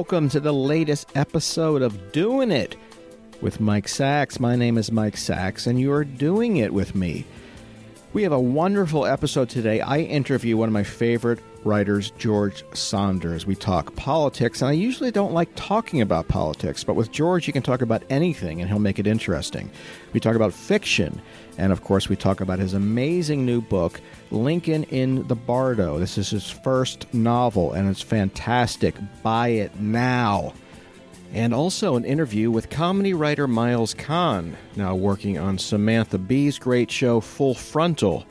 Welcome to the latest episode of Doing It with Mike Sacks. My name is Mike Sacks, and you are doing it with me. We have a wonderful episode today. I interview one of my favorite writers, George Saunders. We talk politics, and I usually don't like talking about politics, but with George, you can talk about anything, and he'll make it interesting. We talk about fiction, and of course, we talk about his amazing new book, Lincoln in the Bardo. This is his first novel, and it's fantastic. Buy it now. And also an interview with comedy writer Miles Kahn, now working on Samantha Bee's great show Full Frontal,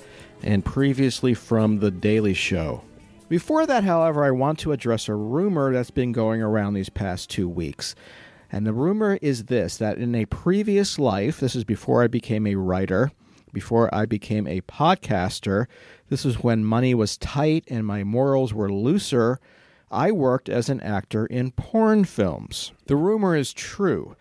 and previously from The Daily Show. Before that, however, I want to address a rumor that's been going around these past two weeks. And the rumor is this that in a previous life, this is before I became a writer, before I became a podcaster, this was when money was tight and my morals were looser. I worked as an actor in porn films. The rumor is true,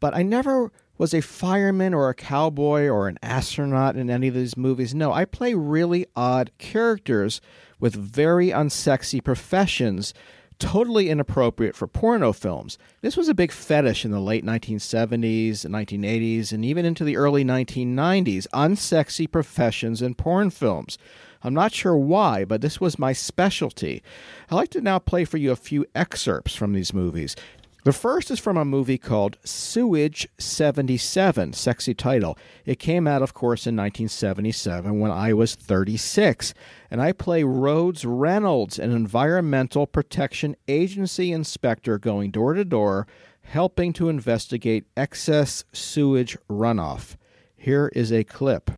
but I never was a fireman or a cowboy or an astronaut in any of these movies. No, I play really odd characters with very unsexy professions, totally inappropriate for porno films. This was a big fetish in the late 1970s, 1980s, and even into the early 1990s unsexy professions in porn films. I'm not sure why, but this was my specialty. I'd like to now play for you a few excerpts from these movies. The first is from a movie called Sewage 77, sexy title. It came out, of course, in 1977 when I was 36, and I play Rhodes Reynolds, an environmental protection agency inspector going door to door, helping to investigate excess sewage runoff. Here is a clip.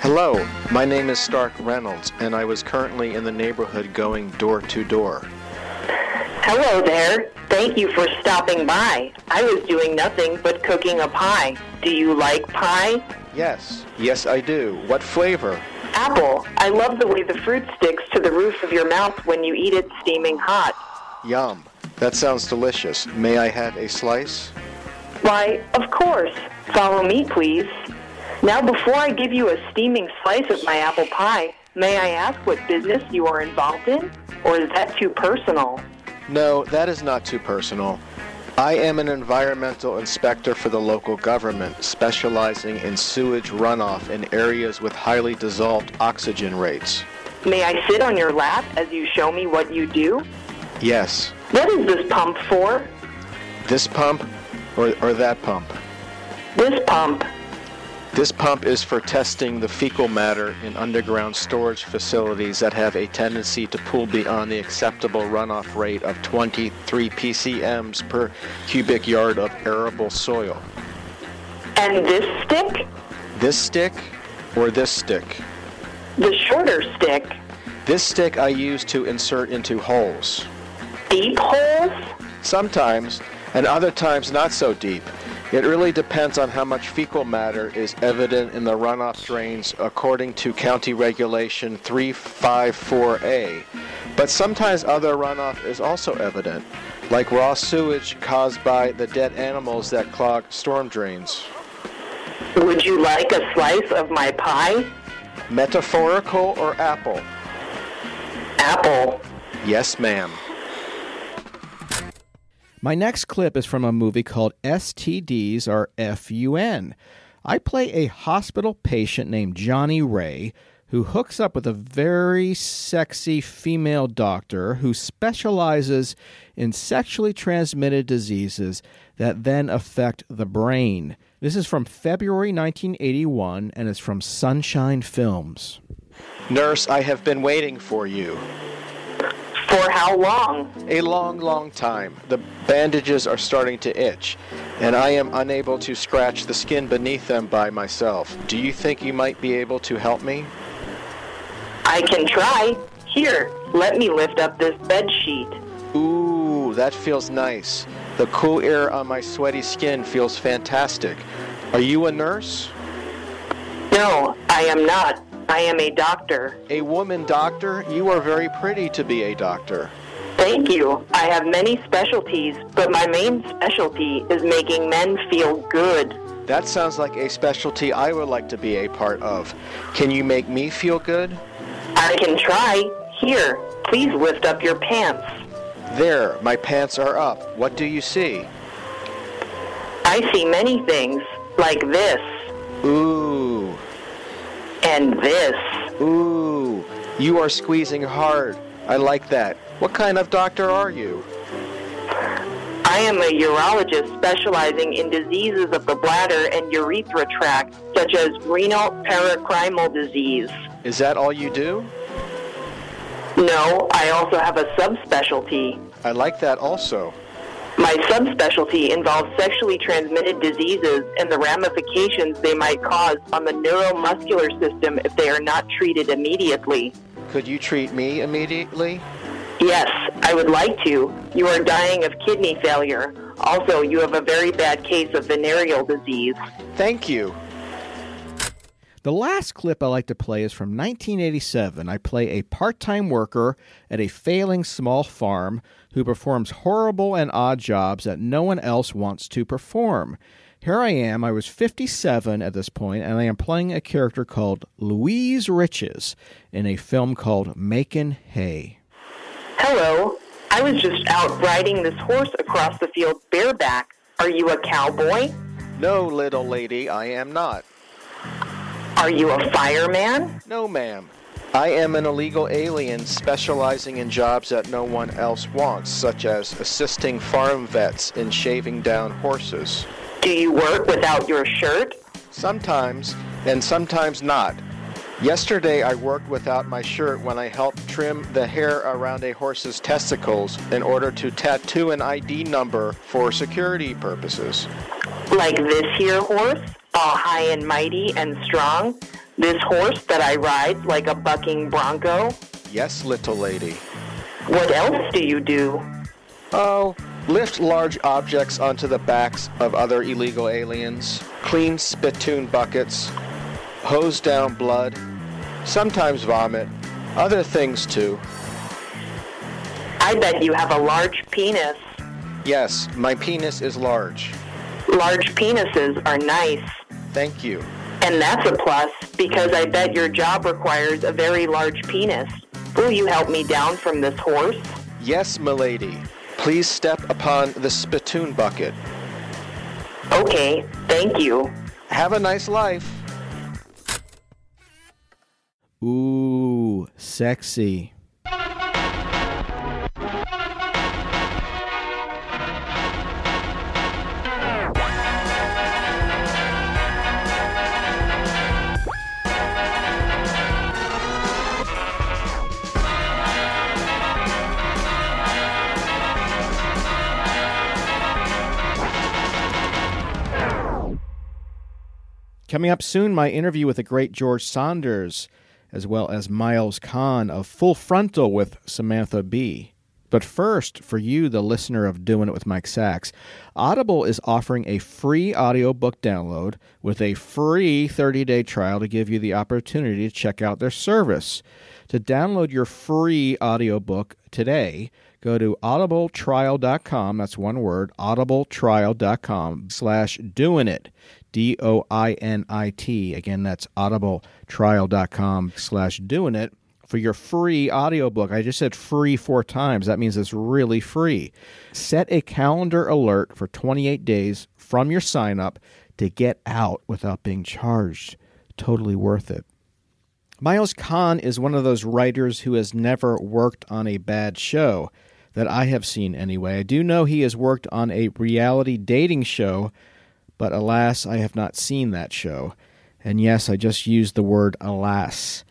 Hello, my name is Stark Reynolds, and I was currently in the neighborhood going door to door. Hello there. Thank you for stopping by. I was doing nothing but cooking a pie. Do you like pie? Yes, yes, I do. What flavor? Apple. I love the way the fruit sticks to the roof of your mouth when you eat it steaming hot. Yum. That sounds delicious. May I have a slice? Why, of course. Follow me, please. Now, before I give you a steaming slice of my apple pie, may I ask what business you are involved in? Or is that too personal? No, that is not too personal. I am an environmental inspector for the local government, specializing in sewage runoff in areas with highly dissolved oxygen rates. May I sit on your lap as you show me what you do? Yes. What is this pump for? This pump or, or that pump? This pump. This pump is for testing the fecal matter in underground storage facilities that have a tendency to pool beyond the acceptable runoff rate of 23 PCMs per cubic yard of arable soil. And this stick? This stick or this stick? The shorter stick. This stick I use to insert into holes. Deep holes? Sometimes, and other times not so deep. It really depends on how much fecal matter is evident in the runoff drains according to County Regulation 354A. But sometimes other runoff is also evident, like raw sewage caused by the dead animals that clog storm drains. Would you like a slice of my pie? Metaphorical or apple? Apple. Yes, ma'am. My next clip is from a movie called STDs or FUN. I play a hospital patient named Johnny Ray who hooks up with a very sexy female doctor who specializes in sexually transmitted diseases that then affect the brain. This is from February 1981 and it's from Sunshine Films. Nurse, I have been waiting for you. For how long? A long, long time. The bandages are starting to itch, and I am unable to scratch the skin beneath them by myself. Do you think you might be able to help me? I can try. Here, let me lift up this bed sheet. Ooh, that feels nice. The cool air on my sweaty skin feels fantastic. Are you a nurse? No, I am not. I am a doctor. A woman doctor? You are very pretty to be a doctor. Thank you. I have many specialties, but my main specialty is making men feel good. That sounds like a specialty I would like to be a part of. Can you make me feel good? I can try. Here, please lift up your pants. There, my pants are up. What do you see? I see many things, like this, Ooh, and this. ooh. You are squeezing hard. I like that. What kind of doctor are you? I am a urologist specializing in diseases of the bladder and urethra tract, such as renal paracrimal disease. Is that all you do? No, I also have a subspecialty. I like that also. My subspecialty involves sexually transmitted diseases and the ramifications they might cause on the neuromuscular system if they are not treated immediately. Could you treat me immediately? Yes, I would like to. You are dying of kidney failure. Also, you have a very bad case of venereal disease. Thank you. The last clip I like to play is from 1987. I play a part time worker at a failing small farm who performs horrible and odd jobs that no one else wants to perform. Here I am, I was 57 at this point, and I am playing a character called Louise Riches in a film called Makin' Hay. Hello. I was just out riding this horse across the field bareback. Are you a cowboy? No, little lady, I am not. Are you a fireman? No, ma'am. I am an illegal alien specializing in jobs that no one else wants, such as assisting farm vets in shaving down horses. Do you work without your shirt? Sometimes, and sometimes not. Yesterday, I worked without my shirt when I helped trim the hair around a horse's testicles in order to tattoo an ID number for security purposes. Like this here horse, all high and mighty and strong? This horse that I ride like a bucking bronco? Yes, little lady. What else do you do? Oh, lift large objects onto the backs of other illegal aliens, clean spittoon buckets, hose down blood, sometimes vomit, other things too. I bet you have a large penis. Yes, my penis is large. Large penises are nice. Thank you. And that's a plus because I bet your job requires a very large penis. Will you help me down from this horse? Yes, milady. Please step upon the spittoon bucket. Okay, thank you. Have a nice life. Ooh, sexy. Coming up soon, my interview with the great George Saunders, as well as Miles Kahn of Full Frontal with Samantha Bee. But first, for you, the listener of Doing It with Mike Sacks, Audible is offering a free audiobook download with a free 30 day trial to give you the opportunity to check out their service. To download your free audiobook today, go to audibletrial.com, that's one word, audibletrial.com slash doing it. D O I N I T. Again, that's audibletrial.com slash doing it for your free audiobook. I just said free four times. That means it's really free. Set a calendar alert for 28 days from your sign up to get out without being charged. Totally worth it. Miles Kahn is one of those writers who has never worked on a bad show that I have seen anyway. I do know he has worked on a reality dating show, but alas, I have not seen that show. And yes, I just used the word alas.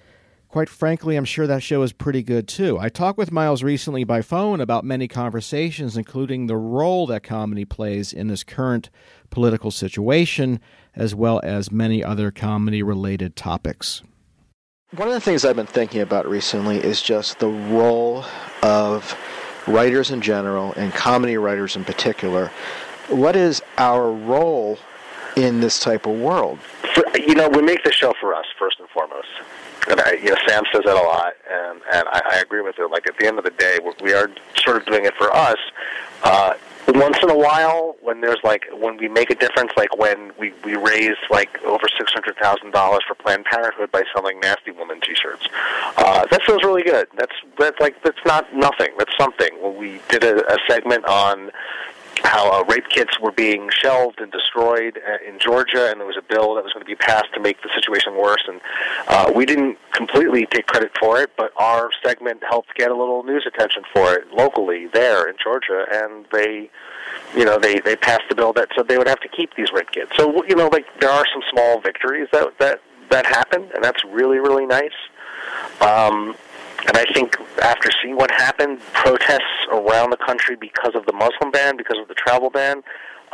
Quite frankly, I'm sure that show is pretty good too. I talked with Miles recently by phone about many conversations, including the role that comedy plays in this current political situation, as well as many other comedy related topics. One of the things I've been thinking about recently is just the role of writers in general and comedy writers in particular. What is our role in this type of world? For, you know, we make the show for us first and foremost. And I, you know, Sam says that a lot, and and I, I agree with it. Like at the end of the day, we are sort of doing it for us. Uh, once in a while when there's like when we make a difference like when we we raise like over six hundred thousand dollars for planned parenthood by selling nasty woman t-shirts uh that feels really good that's that's like that's not nothing that's something when we did a, a segment on how uh, rape kits were being shelved and destroyed uh, in Georgia, and there was a bill that was going to be passed to make the situation worse. And uh, we didn't completely take credit for it, but our segment helped get a little news attention for it locally there in Georgia, and they, you know, they they passed a bill that said they would have to keep these rape kits. So you know, like there are some small victories that that that happen, and that's really really nice. Um, and I think after seeing what happened, protests around the country because of the Muslim ban, because of the travel ban,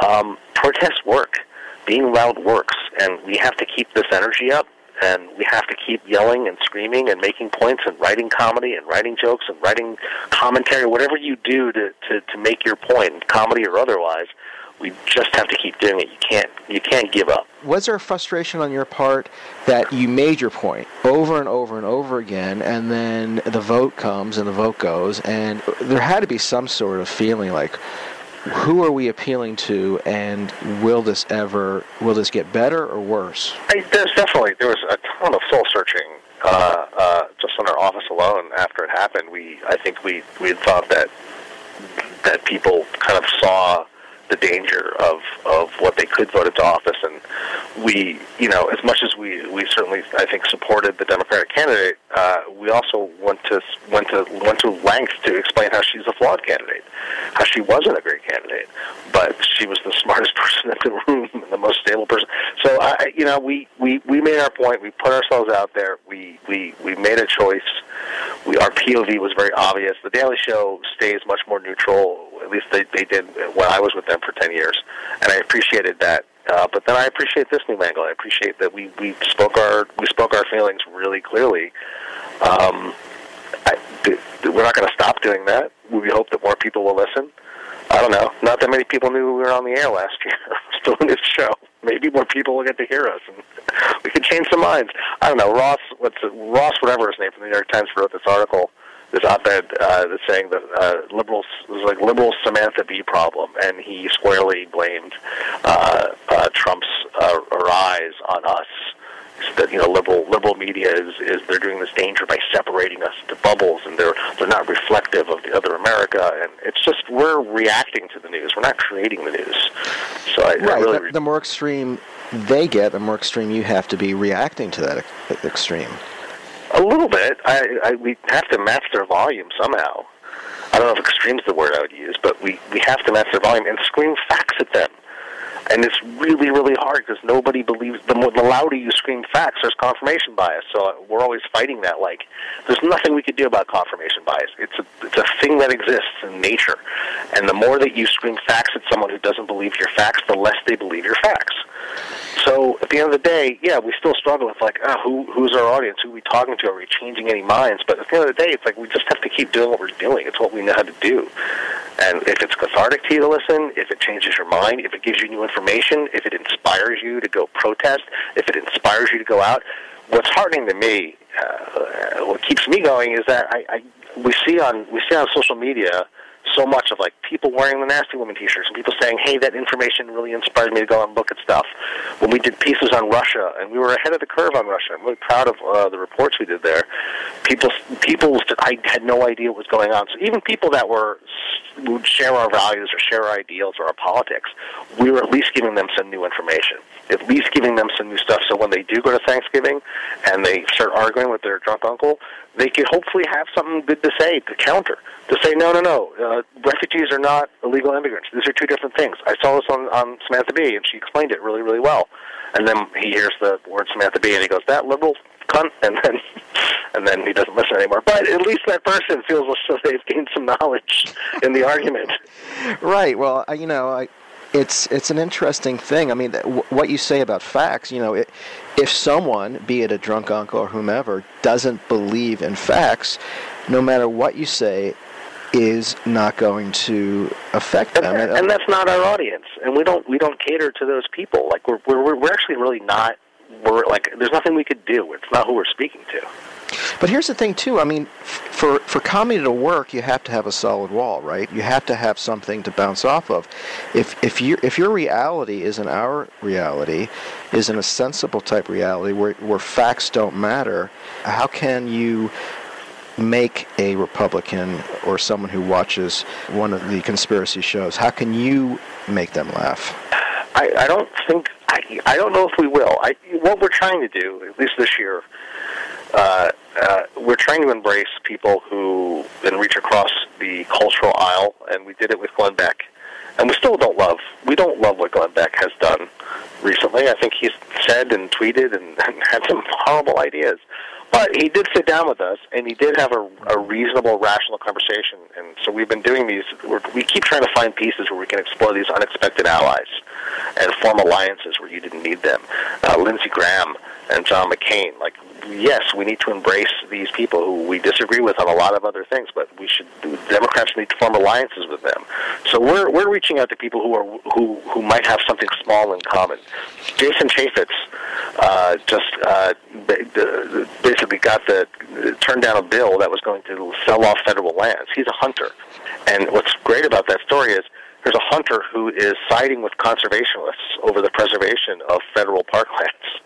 um, protests work. Being loud works, and we have to keep this energy up. And we have to keep yelling and screaming and making points and writing comedy and writing jokes and writing commentary, whatever you do to, to, to make your point, comedy or otherwise we just have to keep doing it. You can't you can't give up. Was there frustration on your part that you made your point over and over and over again, and then the vote comes and the vote goes, and there had to be some sort of feeling like, who are we appealing to, and will this ever will this get better or worse? I, there's definitely there was a ton of soul searching. Uh, uh, just in our office alone, after it happened, we I think we we had thought that that people kind of saw the danger of of what they could vote into office. And we, you know, as much as we we certainly I think supported the Democratic candidate, uh, we also went to went to went to length to explain how she's a flawed candidate, how she wasn't a great candidate, but she was the smartest person in the room, the most stable person. So I, you know, we we we made our point. We put ourselves out there. We we we made a choice. We our POV was very obvious. The Daily Show stays much more neutral at least they, they did when I was with them for 10 years. And I appreciated that. Uh, but then I appreciate this new angle. I appreciate that we, we spoke our we spoke our feelings really clearly. Um, I, we're not going to stop doing that. We hope that more people will listen. I don't know. Not that many people knew we were on the air last year, still in this show. Maybe more people will get to hear us, and we could change some minds. I don't know. Ross, what's Ross, whatever his name from the New York Times wrote this article this op-ed uh, that's saying that uh, liberals was like liberal Samantha Bee problem, and he squarely blamed uh, uh, Trump's uh, rise on us. That you know, liberal liberal media is is they're doing this danger by separating us into bubbles, and they're they're not reflective of the other America, and it's just we're reacting to the news. We're not creating the news. So I, right. I really the, the more extreme they get, the more extreme you have to be reacting to that extreme. A little bit. I, I we have to match their volume somehow. I don't know if extreme is the word I would use, but we we have to match their volume and scream facts at them. And it's really, really hard because nobody believes. The more the louder you scream facts, there's confirmation bias. So we're always fighting that. Like, there's nothing we could do about confirmation bias. It's a it's a thing that exists in nature. And the more that you scream facts at someone who doesn't believe your facts, the less they believe your facts. So at the end of the day, yeah, we still struggle with like, ah, who who's our audience? Who are we talking to? Are we changing any minds? But at the end of the day, it's like we just have to keep doing what we're doing. It's what we know how to do. And if it's cathartic to you to listen, if it changes your mind, if it gives you new information, if it inspires you to go protest, if it inspires you to go out, what's heartening to me, uh, what keeps me going is that I, I we see on we see on social media so much of like people wearing the nasty woman t-shirts and people saying, "Hey, that information really inspired me to go and look at stuff." When we did pieces on Russia, and we were ahead of the curve on Russia, I'm really proud of uh, the reports we did there. People, people, I had no idea what was going on. So even people that were would share our values or share our ideals or our politics, we were at least giving them some new information, at least giving them some new stuff. So when they do go to Thanksgiving and they start arguing with their drunk uncle, they could hopefully have something good to say to counter. To say, no, no, no, uh, refugees are not illegal immigrants. These are two different things. I saw this on, on Samantha Bee, and she explained it really, really well. And then he hears the word Samantha Bee, and he goes, that liberal cunt, and then and then he doesn't listen anymore. But at least that person feels as though they've gained some knowledge in the argument. Right. Well, you know, I, it's it's an interesting thing. I mean, th- what you say about facts. You know, it, if someone, be it a drunk uncle or whomever, doesn't believe in facts, no matter what you say, is not going to affect them. and, and that's not our audience, and we don't we don't cater to those people. Like we're we're we're actually really not. We're like there's nothing we could do. It's not who we're speaking to. But here's the thing, too. I mean, for for comedy to work, you have to have a solid wall, right? You have to have something to bounce off of. If if you if your reality isn't our reality, isn't a sensible type reality where where facts don't matter, how can you make a Republican or someone who watches one of the conspiracy shows? How can you make them laugh? I, I don't think I, I don't know if we will. I, what we're trying to do, at least this year, uh, uh, we're trying to embrace people who and reach across the cultural aisle, and we did it with Glenn Beck. And we still don't love. We don't love what Glenn Beck has done recently. I think he's said and tweeted and, and had some horrible ideas. But he did sit down with us, and he did have a, a reasonable, rational conversation. And so we've been doing these. We're, we keep trying to find pieces where we can explore these unexpected allies and form alliances where you didn't need them. Uh, Lindsey Graham and John McCain. Like, yes, we need to embrace these people who we disagree with on a lot of other things, but we should. Democrats need to form alliances with them. So we're we're reaching out to people who are who who might have something small in common. Jason Chaffetz uh, just uh, basically got the turned down a bill that was going to sell off federal lands. He's a hunter, and what's great about that story is there's a hunter who is siding with conservationists over the preservation of federal parklands.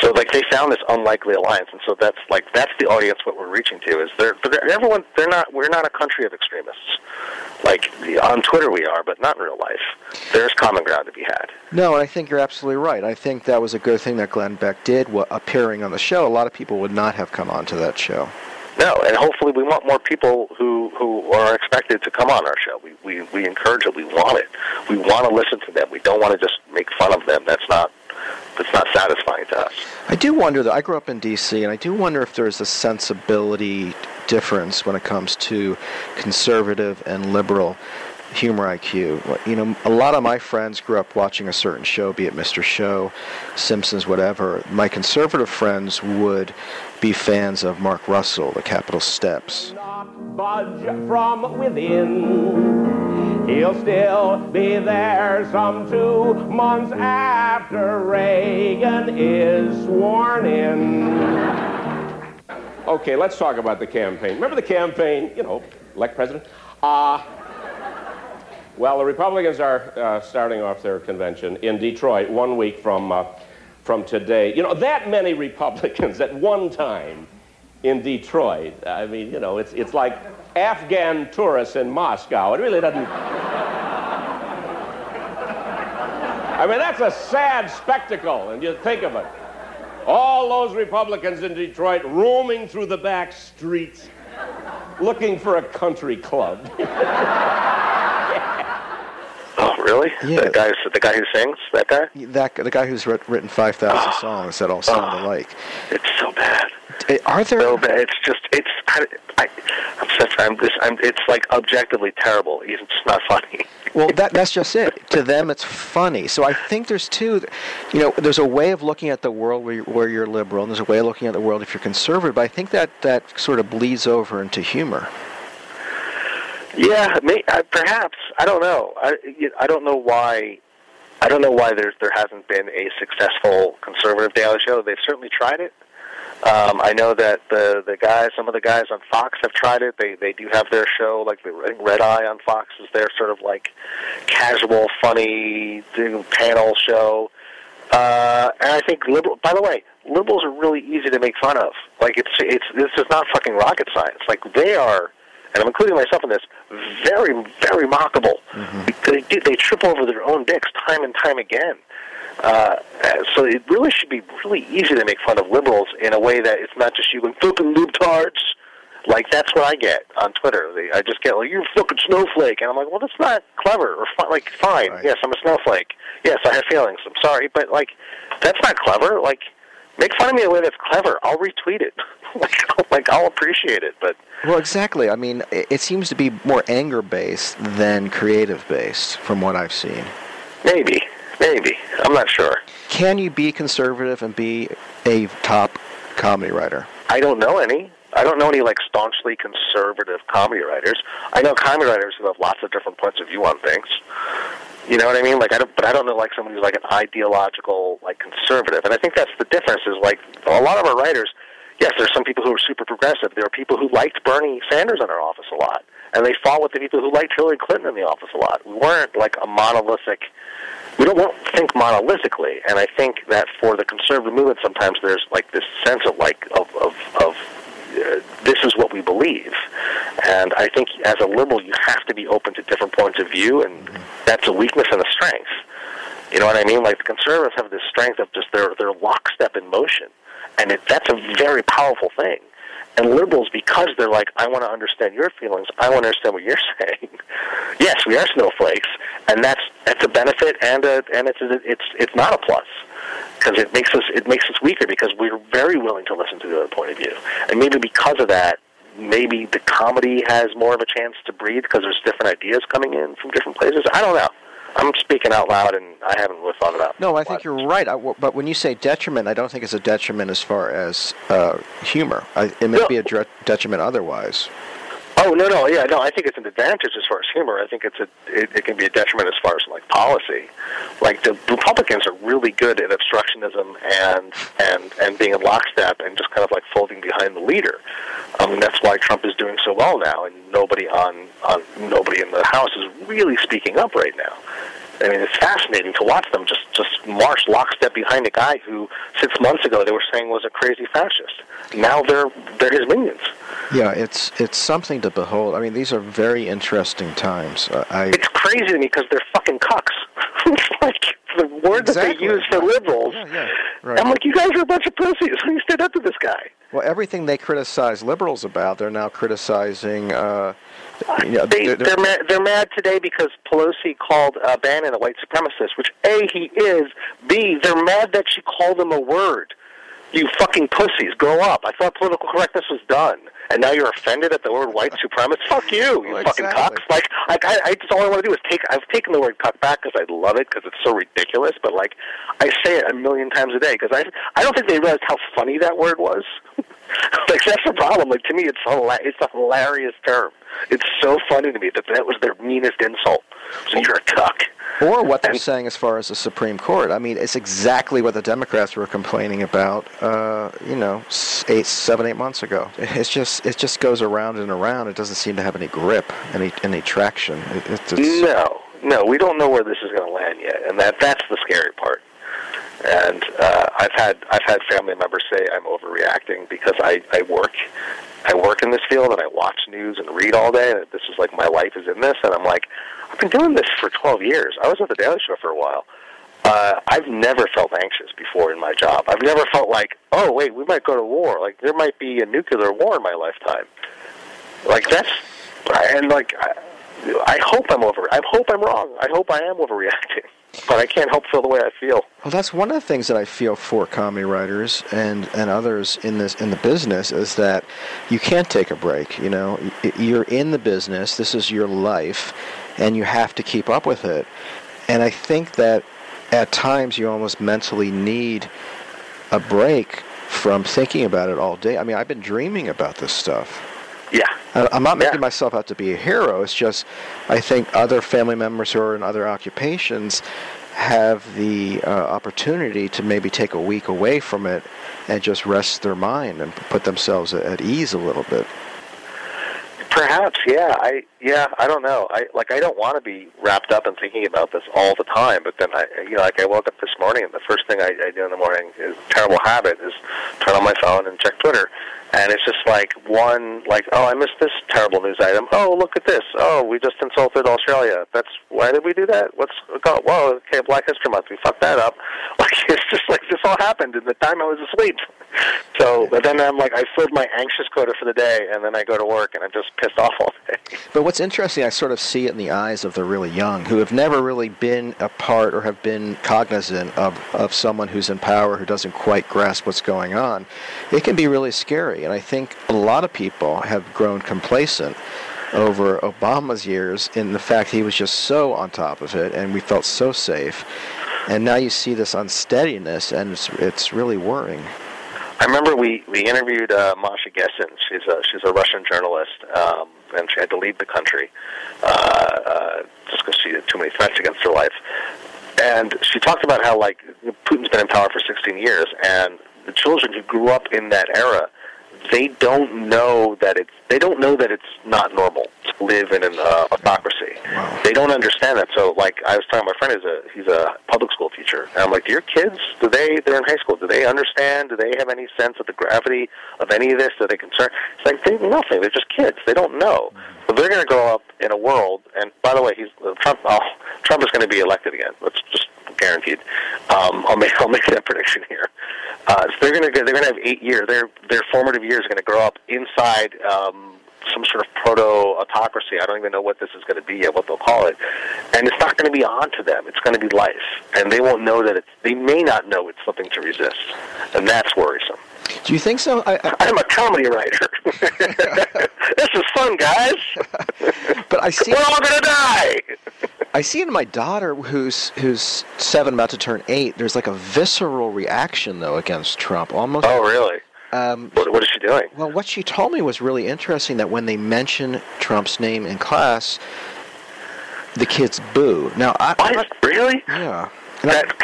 So like they found this unlikely alliance, and so that's like that's the audience what we're reaching to is they're, they're everyone they're not we're not a country of extremists. Like the, on Twitter we are, but not in real life. There's common ground to be had. No, and I think you're absolutely right. I think that was a good thing that Glenn Beck did, wa- appearing on the show. A lot of people would not have come onto that show. No, and hopefully we want more people who who are expected to come on our show. We we we encourage it. We want it. We want to listen to them. We don't want to just make fun of them. That's not that's not satisfying to us. I do wonder, though, I grew up in D.C., and I do wonder if there's a sensibility difference when it comes to conservative and liberal humor IQ. You know, a lot of my friends grew up watching a certain show, be it Mr. Show, Simpsons, whatever. My conservative friends would be fans of Mark Russell, The Capitol Steps. budge from within. He'll still be there some two months after Reagan is sworn in. Okay, let's talk about the campaign. Remember the campaign, you know, elect president? Uh, well, the Republicans are uh, starting off their convention in Detroit one week from, uh, from today. You know, that many Republicans at one time in Detroit. I mean, you know, it's, it's like Afghan tourists in Moscow. It really doesn't. I mean, that's a sad spectacle, and you think of it. All those Republicans in Detroit roaming through the back streets looking for a country club. Oh, really? Yeah. The guy, the guy who sings, that guy. That the guy who's writ- written 5,000 songs that all sound alike. It's so bad. Eh, Are there? So bad. It's just, it's, I, I, I'm such, I'm just, I'm, it's like objectively terrible. It's not funny. Well, that, that's just it. To them, it's funny. So I think there's two, you know, there's a way of looking at the world where you're, where you're liberal, and there's a way of looking at the world if you're conservative. But I think that that sort of bleeds over into humor. Yeah, may, uh, perhaps. I don't know. I, I don't know why. I don't know why there's there hasn't been a successful conservative Daily Show. They've certainly tried it. Um, I know that the the guys, some of the guys on Fox have tried it. They they do have their show, like the I Red Eye on Fox is their sort of like casual, funny panel show. Uh, and I think liberal. By the way, liberals are really easy to make fun of. Like it's it's this is not fucking rocket science. Like they are, and I'm including myself in this. Very very mockable. Mm-hmm. They do, they trip over their own dicks time and time again. Uh, so it really should be really easy to make fun of liberals in a way that it's not just you going fucking libtards. Like that's what I get on Twitter. They, I just get like you're a fucking snowflake, and I'm like, well, that's not clever or. Like, fine, Right. yes, I'm a snowflake. Yes, I have feelings. I'm sorry, but like, that's not clever. Like, make fun of me in a way that's clever. I'll retweet it. like, like I'll appreciate it. But Well, exactly. I mean, it, it seems to be more anger based than creative based, from what I've seen. maybe, maybe I'm not sure. Can you be conservative and be a top comedy writer? I don't know any. I don't know any like staunchly conservative comedy writers. I know comedy writers who have lots of different points of view on things. You know what I mean? Like I don't, but I don't know like someone who's like an ideological like conservative. And I think that's the difference. Is like a lot of our writers. Yes, there's some people who are super progressive. There are people who liked Bernie Sanders in our office a lot, and they fought with the people who liked Hillary Clinton in the office a lot. We weren't like a monolithic. We don't, won't think monolithically, and I think that for the conservative movement, sometimes there's like this sense of like of of, of this is what we believe. And I think as a liberal, you have to be open to different points of view, and that's a weakness and a strength. You know what I mean? Like the conservatives have this strength of just their their lockstep in motion, and it, that's a very powerful thing. And liberals, because they're like, I want to understand your feelings, I want to understand what you're saying. yes, we are snowflakes, and that's that's a benefit, and a, and it's it's it's not a plus because it makes us it makes us weaker because we're very willing to listen to the other point of view, and maybe because of that, maybe the comedy has more of a chance to breathe because there's different ideas coming in from different places. I don't know. I'm speaking out loud, and I haven't really thought about. No, I think you're right. I, but when you say detriment, I don't think it's a detriment as far as uh, humor. I, it may No. be a detriment otherwise. Oh no, no, yeah, no. I think it's an advantage as far as humor. I think it's a it, it can be a detriment as far as like policy. Like the Republicans are really good at obstructionism and and and being in lockstep and just kind of like folding behind the leader. Um, mean, that's why Trump is doing so well now, and nobody on on nobody in the House is really speaking up right now. I mean, it's fascinating to watch them just just march lockstep behind a guy who six months ago they were saying was a crazy fascist. Now they're they're his minions. Yeah, it's it's something to behold. I mean, these are very interesting times. Uh, I It's crazy to me because they're fucking cucks. it's like the word that they use for liberals. Yeah, yeah, right. I'm like, you guys are a bunch of pussies. Why you stand up to this guy? well, everything they criticize liberals about, they're now criticizing. Uh, you know, They, they're- they're, mad, they're mad today because Pelosi called uh, Bannon a white supremacist, which A, he is. B, they're mad that she called him a word. You fucking pussies, grow up. I thought political correctness was done. And now you're offended at the word white supremacist? Fuck you, you Well, fucking exactly. cucks. Like, like I, I just all I want to do is take. I've taken the word cuck back because I love it because it's so ridiculous. But like, I say it a million times a day because I, I don't think they realized how funny that word was. like that's the problem. Like to me, it's hila- it's a hilarious term. It's so funny to me that that was their meanest insult. So you're a cuck. or what they're And- saying as far as the Supreme Court. I mean, it's exactly what the Democrats were complaining about. Uh, you know, eight, seven, eight months ago. It's just it just goes around and around. It doesn't seem to have any grip, any any traction. It, it's it's, No, no, we don't know where this is going to land yet, and that that's the scary part. And uh, I've had I've had family members say I'm overreacting because I I work I work in this field and I watch news and read all day, and this is like my life is in this, and I'm like I've been doing this for 12 years. I was at the Daily Show for a while. Uh, I've never felt anxious before in my job. I've never felt like, oh wait, we might go to war. Like there might be a nuclear war in my lifetime. Like that's and like I, I hope I'm over. I hope I'm wrong. I hope I am overreacting, but I can't help feel the way I feel. Well, that's one of the things that I feel for comedy writers and, and others in this in the business is that you can't take a break. You know, you're in the business. This is your life, and you have to keep up with it. And I think that at times you almost mentally need a break from thinking about it all day. I mean, I've been dreaming about this stuff. I'm not making Yeah. myself out to be a hero. It's just I think other family members who are in other occupations have the uh, opportunity to maybe take a week away from it and just rest their mind and put themselves at ease a little bit. Perhaps, yeah. I yeah, I don't know. I like I don't want to be wrapped up in thinking about this all the time. But then I, you know, like I woke up this morning and the first thing I, I do in the morning is a terrible habit is turn on my phone and check Twitter. And it's just like one, like, oh, I missed this terrible news item. Oh, look at this. Oh, we just insulted Australia. That's why did we do that? What's oh, whoa? Okay, Black History Month. We fucked that up. Like it's just like this all happened in the time I was asleep. So, but then I'm like, I filled my anxious quota for the day, and then I go to work and I'm just pissed off all day. But what's interesting, I sort of see it in the eyes of the really young who have never really been a part or have been cognizant of, of someone who's in power who doesn't quite grasp what's going on. It can be really scary, and I think a lot of people have grown complacent over Obama's years in the fact he was just so on top of it, and we felt so safe. And now you see this unsteadiness, and it's, it's really worrying. I remember we we interviewed uh, Masha Gessen. She's a she's a Russian journalist, um, and she had to leave the country uh, uh, just because she had too many threats against her life. And she talked about how like Putin's been in power for 16 years, and the children who grew up in that era they don't know that it's they don't know that it's not normal to live in an uh, autocracy. Wow. They don't understand that. So, like I was telling my friend, is a he's a public school teacher, and I'm like, your kids, do they? They're in high school. Do they understand? Do they have any sense of the gravity of any of this? Are they concerned? It's like they nothing. They're just kids. They don't know. So they're going to grow up in a world. And by the way, he's uh, Trump. Oh, Trump is going to be elected again. Let's just guaranteed. Um, I'll make I'll make that prediction here. Uh, so they're going to they're going to have eight years. Their their formative years are going to grow up inside um, some sort of proto autocracy. I don't even know what this is going to be yet, what they'll call it. And it's not going to be on to them. It's going to be life, and they won't know that it's. They may not know it's something to resist, and that's worrisome. Do you think so? I, I, am a comedy writer. this is fun, guys. but I see we're all gonna die. I see in my daughter, who's who's seven, about to turn eight. There's like a visceral reaction though against Trump. Almost. Oh, really? Um, what, what is she doing? Well, what she told me was really interesting. That when they mention Trump's name in class, the kids boo. Now, I, what? Not, really? Yeah. That,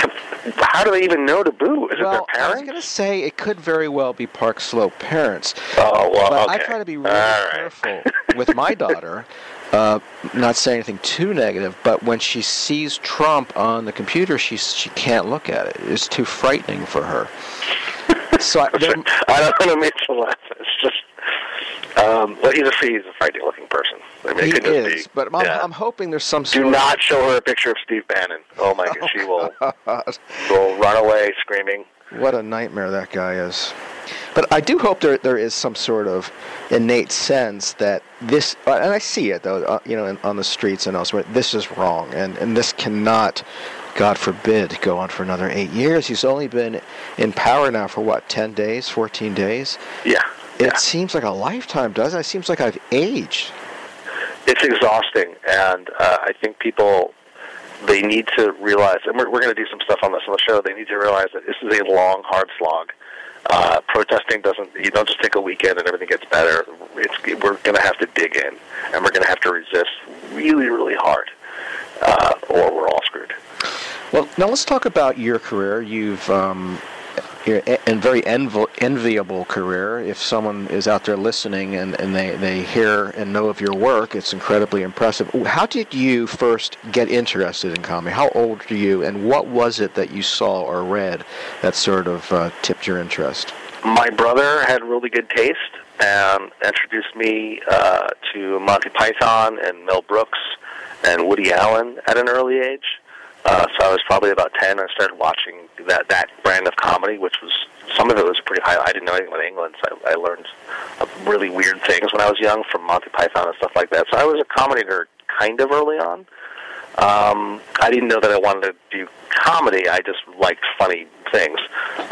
how do they even know to boo? Is well, it their parents? I was going to say it could very well be Park Slope parents. Oh well, but okay. I try to be really right. careful with my daughter. Uh, not saying anything too negative, but when she sees Trump on the computer, she she can't look at it. It's too frightening for her. So I, I don't want to make you laugh. It's just um, well, he's a he's a frightening looking person. I mean, he is, be, but I'm, yeah. I'm hoping there's some sort Do not show her a picture of Steve Bannon. Oh my God, she will will run away screaming. What a nightmare that guy is. But I do hope there there is some sort of innate sense that this, and I see it though, uh, you know, in, on the streets and elsewhere. This is wrong, and and this cannot, God forbid, go on for another eight years. He's only been in power now for what, ten days, fourteen days? Yeah. It yeah. seems like a lifetime, doesn't it? It seems like I've aged. It's exhausting, and uh, I think people they need to realize, and we're, we're going to do some stuff on this on the show. They need to realize that this is a long, hard slog. Uh, protesting doesn't. You don't just take a weekend and everything gets better. It's, we're going to have to dig in, and we're going to have to resist really, really hard, uh, or we're all screwed. Well, now let's talk about your career. You've um, a very envi- enviable career. If someone is out there listening and, and they, they hear and know of your work, it's incredibly impressive. How did you first get interested in comedy? How old are you, and what was it that you saw or read that sort of uh, tipped your interest? My brother had really good taste and introduced me uh, to Monty Python and Mel Brooks and Woody Allen at an early age. Uh, so I was probably about ten. I started watching that that brand of comedy, which was some of it was pretty high. I didn't know anything about England, so I, I learned really weird things when I was young from Monty Python and stuff like that. So I was a comedy nerd kind of early on. Um, I didn't know that I wanted to do comedy. I just liked funny things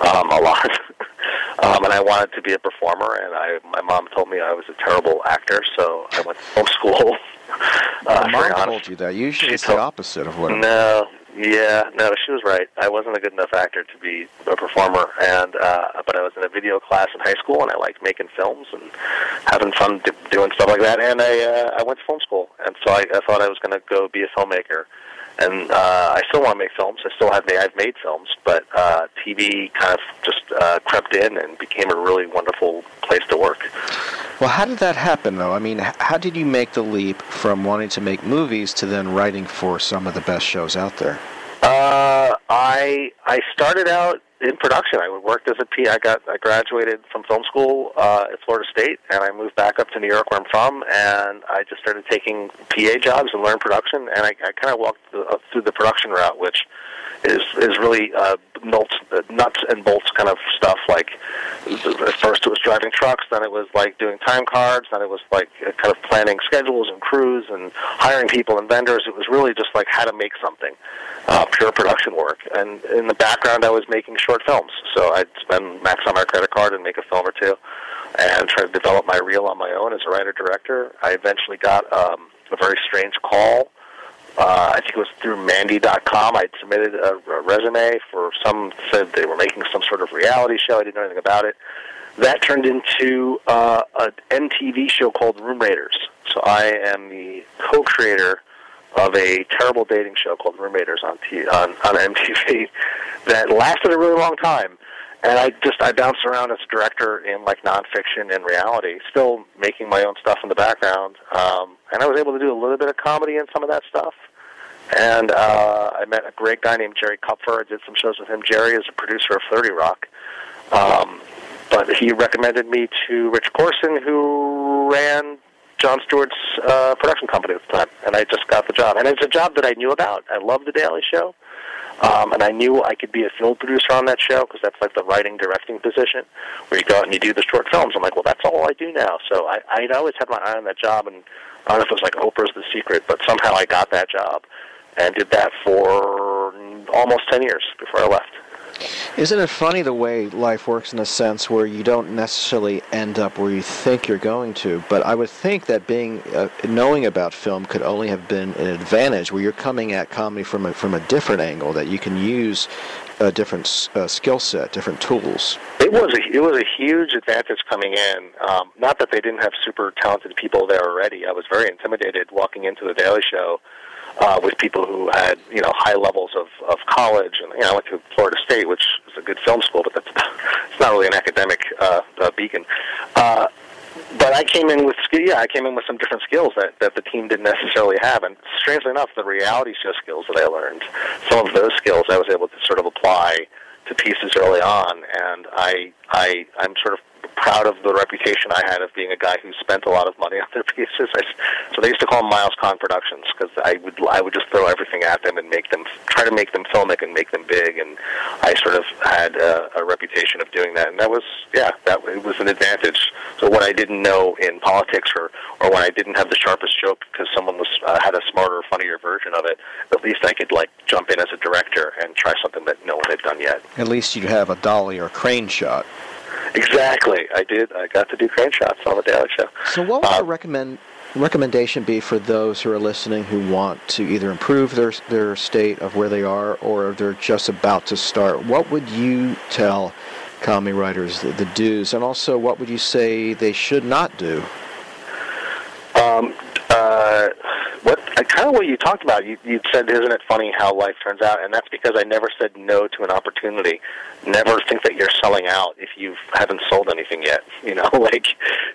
um, a lot, um, and I wanted to be a performer. And I, my mom told me I was a terrible actor, so I went to film school. uh, mom told you that. Usually, it's told, the opposite of what. No, yeah, no, she was right. I wasn't a good enough actor to be a performer, and uh, but I was in a video class in high school, and I liked making films and having fun doing stuff like that. And I uh, I went to film school, and so I, I thought I was going to go be a filmmaker. And uh, I still want to make films. I still have made, I've made films, but uh, TV kind of just uh, crept in and became a really wonderful place to work. Well, how did that happen, though? I mean, how did you make the leap from wanting to make movies to then writing for some of the best shows out there? Uh, I I started out in production. I worked as a P. I got I graduated from film school uh, at Florida State, and I moved back up to New York, where I'm from, and I just started taking PA jobs and learned production. And I, I kind of walked the, uh, through the production route, which is is really uh, nuts, uh, nuts and bolts kind of stuff. Like at first it was driving trucks, then it was like doing time cards, then it was like uh, kind of planning schedules and crews and hiring people and vendors. It was really just like how to make something, uh, pure production work. And in the background, I was making short films, so I'd spend max on my credit card and make a film or two, and try to develop my reel on my own as a writer director. I eventually got um, a very strange call uh, I think it was through Mandy.com. I'd submitted a, a resume for some said they were making some sort of reality show. I didn't know anything about it. That turned into uh, an MTV show called Room Raiders. So I am the co-creator of a terrible dating show called Room Raiders on, T- on on MTV that lasted a really long time. And I just I bounced around as a director in like nonfiction and reality, still making my own stuff in the background. Um, and I was able to do a little bit of comedy in some of that stuff. And uh, I met a great guy named Jerry Kupfer. I did some shows with him. Jerry is a producer of 30 Rock. Um, but he recommended me to Rich Corson, who ran Jon Stewart's uh, production company at the time. And I just got the job. And it's a job that I knew about. I love The Daily Show. Um, and I knew I could be a film producer on that show because that's like the writing directing position where you go out and you do the short films. I'm like, well, that's all I do now. So I, I'd always had my eye on that job, and I don't know if it was like Oprah's The Secret, but somehow I got that job and did that for almost 10 years before I left. Isn't it funny the way life works in a sense where you don't necessarily end up where you think you're going to? But I would think that being uh, knowing about film could only have been an advantage, where you're coming at comedy from a from a different angle that you can use a different uh, skill set, different tools. It was a it was a huge advantage coming in. Um, not that they didn't have super talented people there already. I was very intimidated walking into the Daily Show uh, with people who had you know high levels of, of college, and you know I went to Florida State, which is a good film school, but that's it's not really an academic uh, uh, beacon. Uh, but I came in with. Yeah, I came in with some different skills that that the team didn't necessarily have, and strangely enough, the reality show skills that I learned, some of those skills I was able to sort of apply to pieces early on, and I I I'm sort of proud of the reputation I had of being a guy who spent a lot of money on their pieces. I, so they used to call them Miles Kahn Productions because I would I would just throw everything at them and make them try to make them filmic and make them big. And I sort of had a, a reputation of doing that, and that was yeah, that it was an advantage. So what I didn't know in politics, or or when I didn't have the sharpest joke because someone was uh, had a smarter, funnier version of it, at least I could like jump in as a director and try something that no one had done yet. At least you'd have a dolly or crane shot. Exactly. I did. I got to do crane shots on the Daily Show. So, what would uh, your recommend recommendation be for those who are listening who want to either improve their their state of where they are, or they're just about to start? What would you tell comedy writers the, the do's, and also what would you say they should not do? Um, uh, what kind of what you talked about. You, you said, "Isn't it funny how life turns out?" And that's because I never said no to an opportunity. Never think that you're selling out if you haven't sold anything yet. You know, like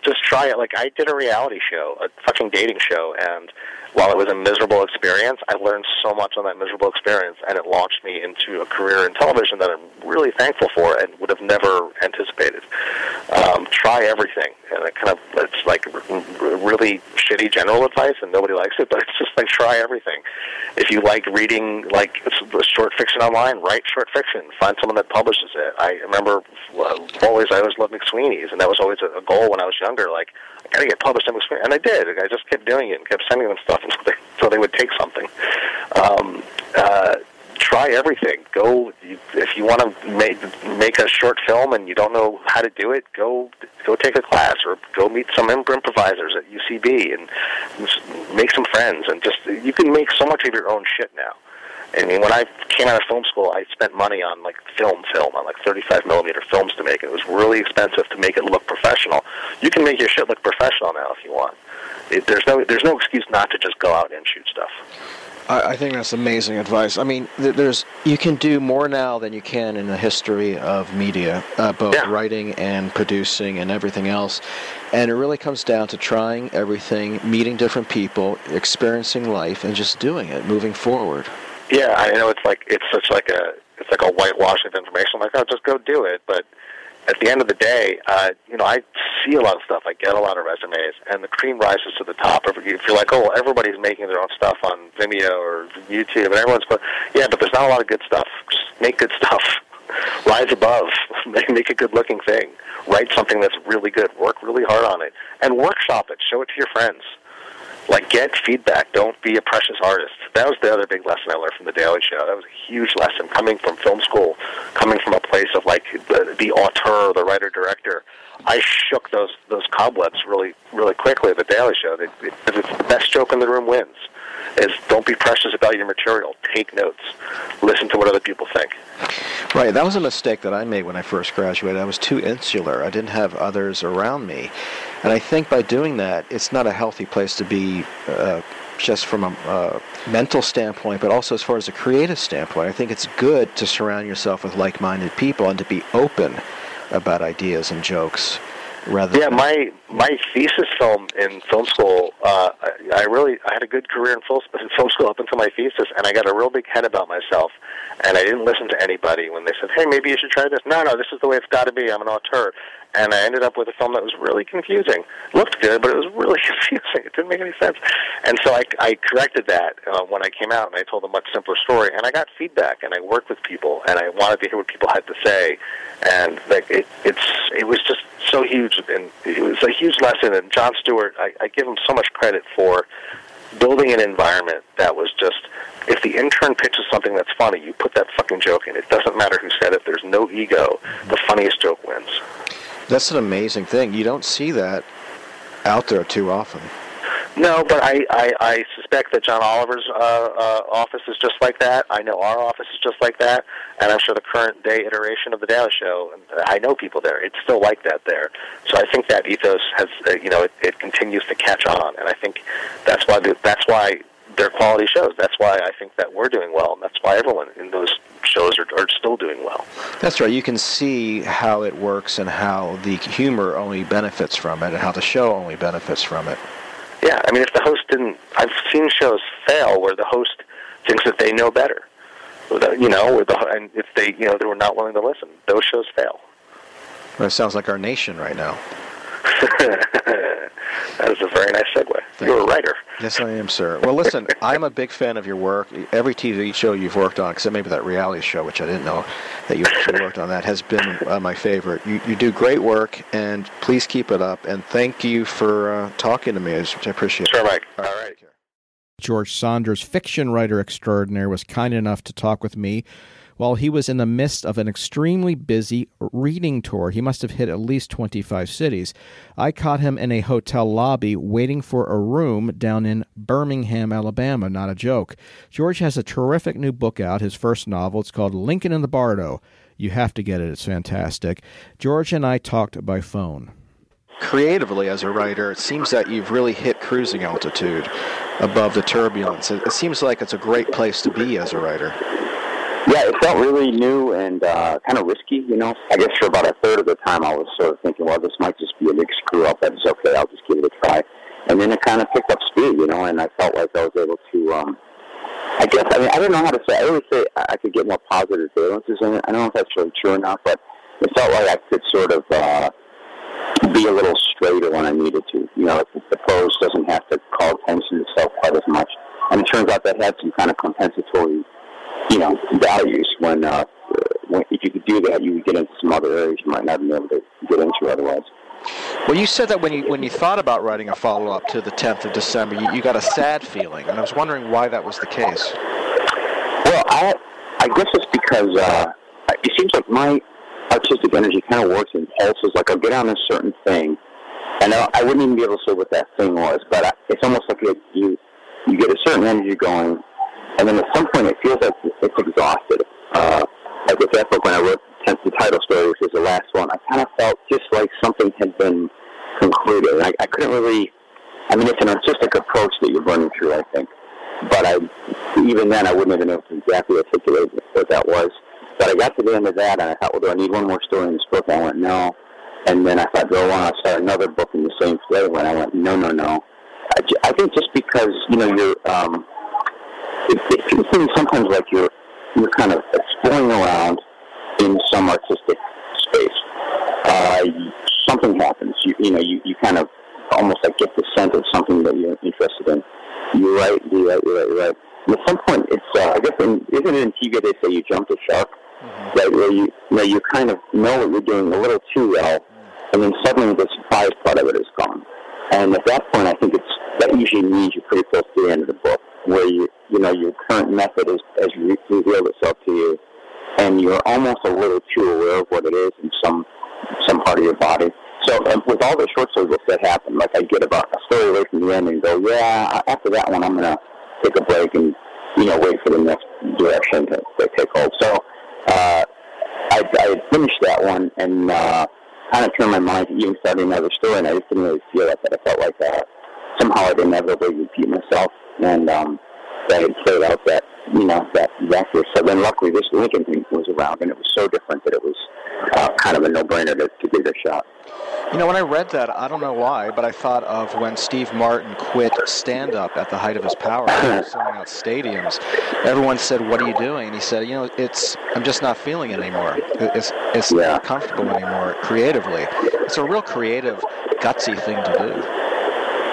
just try it. Like I did a reality show, a fucking dating show, and while it was a miserable experience, I learned so much on that miserable experience, and it launched me into a career in television that I'm really thankful for and would have never anticipated. Um, try everything, and it kind of it's like really shitty general advice, and nobody likes it, but it's just like try everything. If you like reading like short fiction online, write short fiction. Find someone that publishes it. I remember always I always loved McSweeney's, and that was always a goal when I was younger. Like I got to get published in McSweeney, and I did. I just kept doing it and kept sending them stuff until they, until they would take something. Um, uh, try everything. Go if you want to make make a short film and you don't know how to do it. Go go take a class or go meet some improvisers at UCB and make some friends. And just you can make so much of your own shit now. I mean, when I came out of film school, I spent money on like film, film, on like 35 millimeter films to make it. Was really expensive to make it look professional. You can make your shit look professional now if you want. It, there's no there's no excuse not to just go out and shoot stuff. I, I think that's amazing advice. I mean, th- there's you can do more now than you can in the history of media, uh, both Yeah. writing and producing and everything else. And it really comes down to trying everything, meeting different people, experiencing life, and just doing it, moving forward. Yeah, I know it's like it's such like a it's like a whitewash of information. Like, oh, just go do it. But at the end of the day, uh, you know, I see a lot of stuff. I get a lot of resumes, and the cream rises to the top. If you're like, oh, everybody's making their own stuff on Vimeo or YouTube, and everyone's going, yeah, but there's not a lot of good stuff. Just make good stuff. Rise above. Make, make a good-looking thing. Write something that's really good. Work really hard on it, and workshop it. Show it to your friends like get feedback. Don't be a precious artist. That was the other big lesson I learned from the Daily Show. That was a huge lesson coming from film school, coming from a place of like the, the auteur, the writer director. I shook those those cobwebs really really quickly at the Daily Show. That it, it's the best joke in the room wins. Is don't be precious about your material. Take notes. Listen to what other people think. Right, that was a mistake that I made when I first graduated. I was too insular. I didn't have others around me. And I think by doing that, it's not a healthy place to be uh, just from a mental standpoint, but also as far as a creative standpoint. I think it's good to surround yourself with like minded people and to be open about ideas and jokes rather Yeah, than. my my thesis film in film school, uh, I, I really I had a good career in film, in film school up until my thesis, and I got a real big head about myself, and I didn't listen to anybody when they said, "Hey, maybe you should try this." No, no, this is the way it's got to be. I'm an auteur, and I ended up with a film that was really confusing. Looked good, but it was really confusing. It didn't make any sense, and so I, I corrected that uh, when I came out, and I told a much simpler story, and I got feedback, and I worked with people, and I wanted to hear what people had to say, and like it, it's it was just so huge, and it was a huge lesson. And Jon Stewart, I, I give him so much credit for building an environment that was just if the intern pitches something that's funny, you put that fucking joke in. It doesn't matter who said it. There's no ego. The funniest joke wins. That's an amazing thing. You don't see that out there too often. No, but I, I, I suspect that John Oliver's uh, uh, office is just like that. I know our office is just like that, and I'm sure the current day iteration of the Daily Show. And I know people there. It's still like that there. So I think that ethos has, uh, you know, it, it continues to catch on, and I think that's why the, that's why they're quality shows. That's why I think that we're doing well, and that's why everyone in those shows are, are still doing well. That's right. You can see how it works and how the humor only benefits from it and how the show only benefits from it. Yeah, I mean, if the host didn't, I've seen shows fail where the host thinks that they know better. You know, the and if they, you know, they were not willing to listen, those shows fail. Well, it sounds like our nation right now. that is a very nice segue. You're a writer. Yes, I am, sir. Well, listen, I'm a big fan of your work. Every TV show you've worked on, except maybe that reality show, which I didn't know that you actually worked on, that has been uh, my favorite. You, you do great work, and please keep it up. And thank you for uh, talking to me, which I appreciate. Sure, Mike. All right. George Saunders, fiction writer extraordinaire, was kind enough to talk with me while he was in the midst of an extremely busy reading tour. He must have hit at least 25 cities. I caught him in a hotel lobby waiting for a room down in Birmingham, Alabama. Not a joke. George has a terrific new book out, his first novel. It's called Lincoln in the Bardo. You have to get it, it's fantastic. George and I talked by phone. Creatively, as a writer, it seems that you've really hit cruising altitude above the turbulence. It, it seems like it's a great place to be as a writer. Yeah, it felt really new and uh, kind of risky, you know. I guess for about a third of the time, I was sort of thinking, well, this might just be a big screw up. That's okay. I'll just give it a try. And then it kind of picked up speed, you know, and I felt like I was able to. Um, I guess I mean I don't know how to say. I always say I could get more positive valences in it. I don't know if that's really true or not, but it felt like I could sort of uh, be a little straighter when I needed to. You know, the prose doesn't have to call attention to itself quite as much. And it turns out that had some kind of compensatory you know, values when, uh, when if you could do that, you would get into some other areas you might not have been able to get into otherwise. Well, you said that when you when you thought about writing a follow up to the 10th of December, you, you got a sad feeling, and I was wondering why that was the case. Well, I I guess it's because uh, it seems like my artistic energy kind of works in pulses. Like I'll get on a certain thing, and I, I wouldn't even be able to say what that thing was, but I, it's almost like you you you get a certain energy going, and then at some point it feels like it's exhausted. Uh, like with that book when I wrote tenth the title story, which was the last one, I kind of felt just like something had been concluded. I, I couldn't really. I mean, it's an artistic approach that you're running through, I think. but I even then I wouldn't able to exactly articulate what that was. But I got to the end of that, and I thought, well, do I need one more story in this book? And I went, no. And then I thought, do I want to start another book in the same flavor? And I went, no, no, no. I, I think just because you know you're, um, it, it feels sometimes like you're you're kind of exploring around in some artistic space. Uh, something happens. You you know you, you kind of almost like get the scent of something that you're interested in. You're right. You're right. You're right. You're right. And at some point, it's uh, I guess in, isn't it in TV they say you jump the shark, mm-hmm. right? Where you you know you kind of know what you're doing a little too well, and then suddenly the surprise part of it is gone. And at that point, I think it's that usually means you're pretty close to the end of the book, where you you know your current method is, has revealed itself to you, and you're almost a little too aware of what it is in some some part of your body. So um, with all the short story books that happen, like I get about a story away from the end and go, yeah, after that one, I'm gonna take a break and you know wait for the next direction to, to take hold. So uh, I, I finished that one and uh, kind of turned my mind to even starting another story, and I just didn't really feel like that. I felt like uh, somehow I'd inevitably repeat myself, and um, that had played out that you know that exactly. So then, luckily, this Lincoln thing was around, and it was so different that it was uh, kind of a no-brainer to, to give it a shot. You know, when I read that, I don't know why, but I thought of when Steve Martin quit stand-up at the height of his power, selling out stadiums. Everyone said, "What are you doing?" And he said, "You know, it's I'm just not feeling it anymore. It's it's yeah. not comfortable anymore creatively. It's a real creative, gutsy thing to do."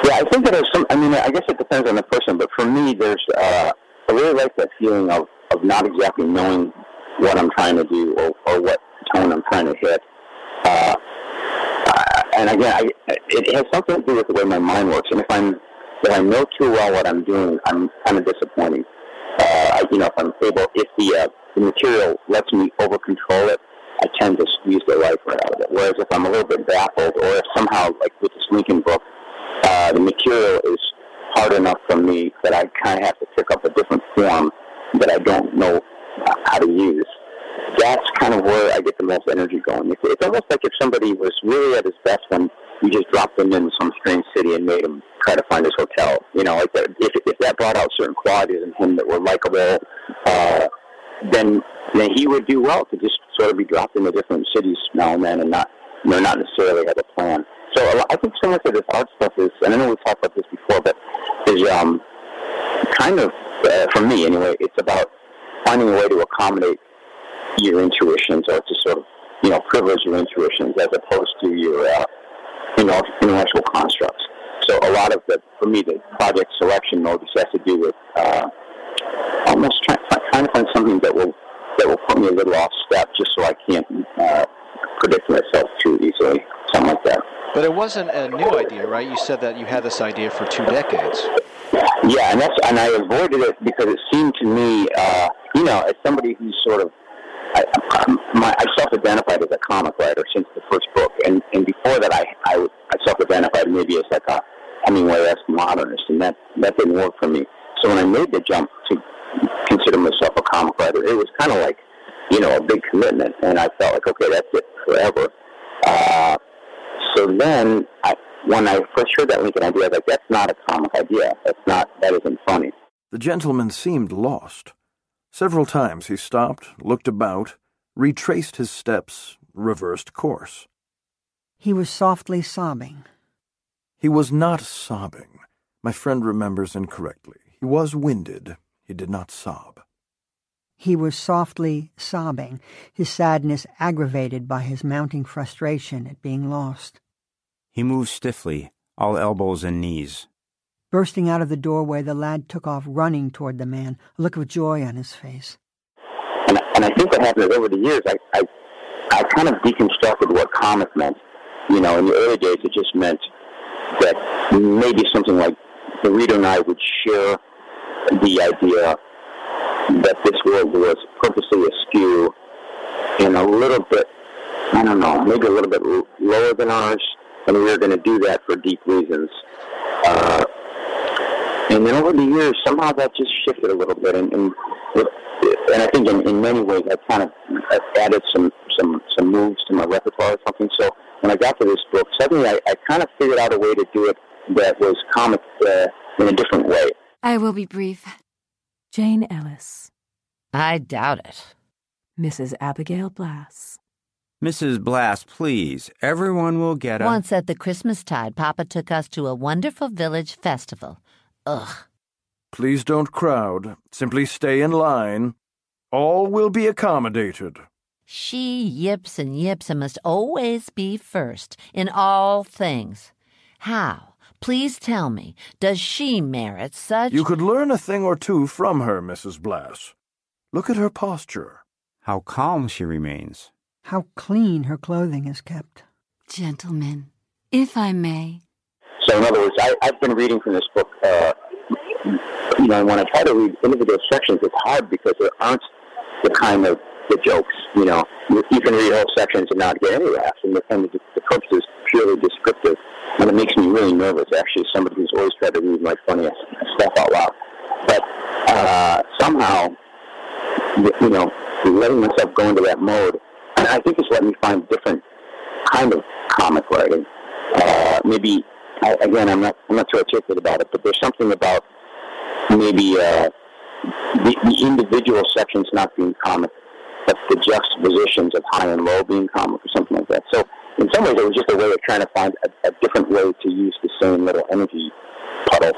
Yeah, I think that there's some. I mean, I guess it depends on the person, but for me, there's. Uh, I really like that feeling of of not exactly knowing what I'm trying to do or, or what tone I'm trying to hit. Uh, and again, I, it has something to do with the way my mind works. And if I'm if I know too well what I'm doing, I'm kind of disappointing. Uh, you know, if I'm able, if the uh, the material lets me over control it, I tend to squeeze the life right out of it. Whereas if I'm a little bit baffled, or if somehow, like with this Lincoln book, uh, the material is hard enough for me that I kind of have to pick up a different form that I don't know how to use that's kind of where I get the most energy going. It's, almost like if somebody was really at his best when you just dropped them in some strange city and made him try to find his hotel. You know, like if, if that brought out certain qualities in him that were likable, uh, then then he would do well to just sort of be dropped into different cities now and then and not you know not necessarily have a plan. So I think so much of this art stuff is, and I know we've talked about this before, but is um kind of uh, for me anyway. It's about finding a way to accommodate your intuitions or to sort of, you know, privilege your intuitions as opposed to your, uh, you know, intellectual constructs. So a lot of the, for me, the project selection mode has to do with uh, almost trying, trying to find something that will that will put me a little off step, just so I can't uh, predict myself too easily, something like that. But it wasn't a new idea, right? You said that you had this idea for two decades. Yeah, and that's and I avoided it because it seemed to me, uh, you know, as somebody who's sort of I, my, I self-identified as a comic writer since the first book, and, and before that, I, I, I self-identified maybe as like a Hemingway-esque modernist, and that that didn't work for me. So when I made the jump to consider myself a comic writer, it was kind of like, you know, a big commitment, and I felt like, okay, that's it forever. Uh, so then, I, when I first heard that Lincoln idea, I was like, that's not a comic idea. That's not, that isn't funny. The gentleman seemed lost. Several times he stopped, looked about, retraced his steps, reversed course. He was softly sobbing. He was not sobbing. My friend remembers incorrectly. He was winded. He did not sob. He was softly sobbing, his sadness aggravated by his mounting frustration at being lost. He moved stiffly, all elbows and knees. Bursting out of the doorway, the lad took off running toward the man, a look of joy on his face. And, and I think what happened is over the years, I, I, I kind of deconstructed what comic meant. You know, in the early days, it just meant that maybe something like the reader and I would share the idea that this world was purposely askew and a little bit, I don't know, maybe a little bit lower than ours, and we were going to do that for deep reasons. Uh, and then over the years, somehow that just shifted a little bit, and and, and I think in, in many ways I kind of added some some some moves to my repertoire or something. So when I got to this book, suddenly I, I kind of figured out a way to do it that was comic uh, in a different way. I will be brief. Jane Ellis. I doubt it. Mrs. Abigail Blass. Mrs. Blass, please. Everyone will get a. Once at the Christmastide, Papa took us to a wonderful village festival. Ugh. Please don't crowd. Simply stay in line. All will be accommodated. She yips and yips and must always be first in all things. How? Please tell me, does she merit such. You could learn a thing or two from her, Mrs. Blass. Look at her posture. How calm she remains. How clean her clothing is kept. Gentlemen, if I may. So, in other words, I, I've been reading from this book. Uh, you know, and when I try to read individual sections, it's hard because there aren't the kind of the jokes. You know, you, you can read whole sections and not get any laughs, and the, and the, the purpose is purely descriptive, and it makes me really nervous. Actually, somebody who's always tried to read my funny stuff out loud, but uh, somehow, you know, letting myself go into that mode, I think it's let me find different kind of comic writing. Uh, maybe I, again, I'm not I'm not too articulate about it, but there's something about maybe uh, the, the individual sections not being comic, but the juxtapositions of high and low being comic or something like that. So in some ways, it was just a way of trying to find a, a different way to use the same little energy puddle.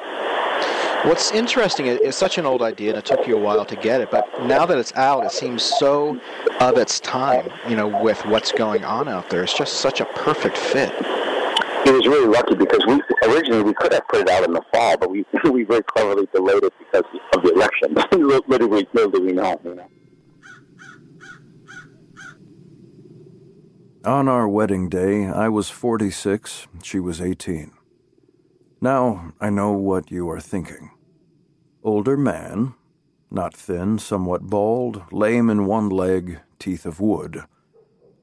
What's interesting is it's such an old idea, and it took you a while to get it. But now that it's out, it seems so of its time. You know, with what's going on out there, it's just such a perfect fit. It was really lucky because we originally we could have put it out in the fall, but we we very cleverly delayed it because of the election. Literally, little did we know. You know. On our wedding day, I was 46, she was 18. Now I know what you are thinking. Older man, not thin, somewhat bald, lame in one leg, teeth of wood,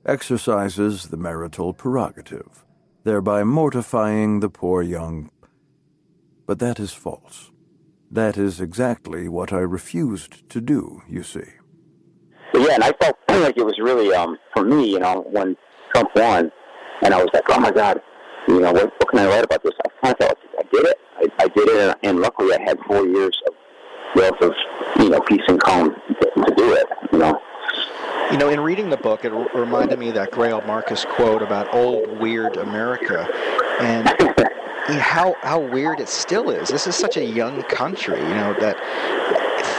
exercises the marital prerogative, thereby mortifying the poor young. But that is false. That is exactly what I refused to do, you see. Yeah, and I felt like it was really, um, for me, you know, when Trump won, and I was like, oh my God, you know, what, what can I write about this? I kind of felt like I did it. I, I did it, and, and luckily I had four years of wealth of, you know, peace and calm to, to do it, you know. You know, in reading the book, it r- reminded me of that Greil Marcus quote about old, weird America. And how, how weird it still is. This is such a young country, you know, that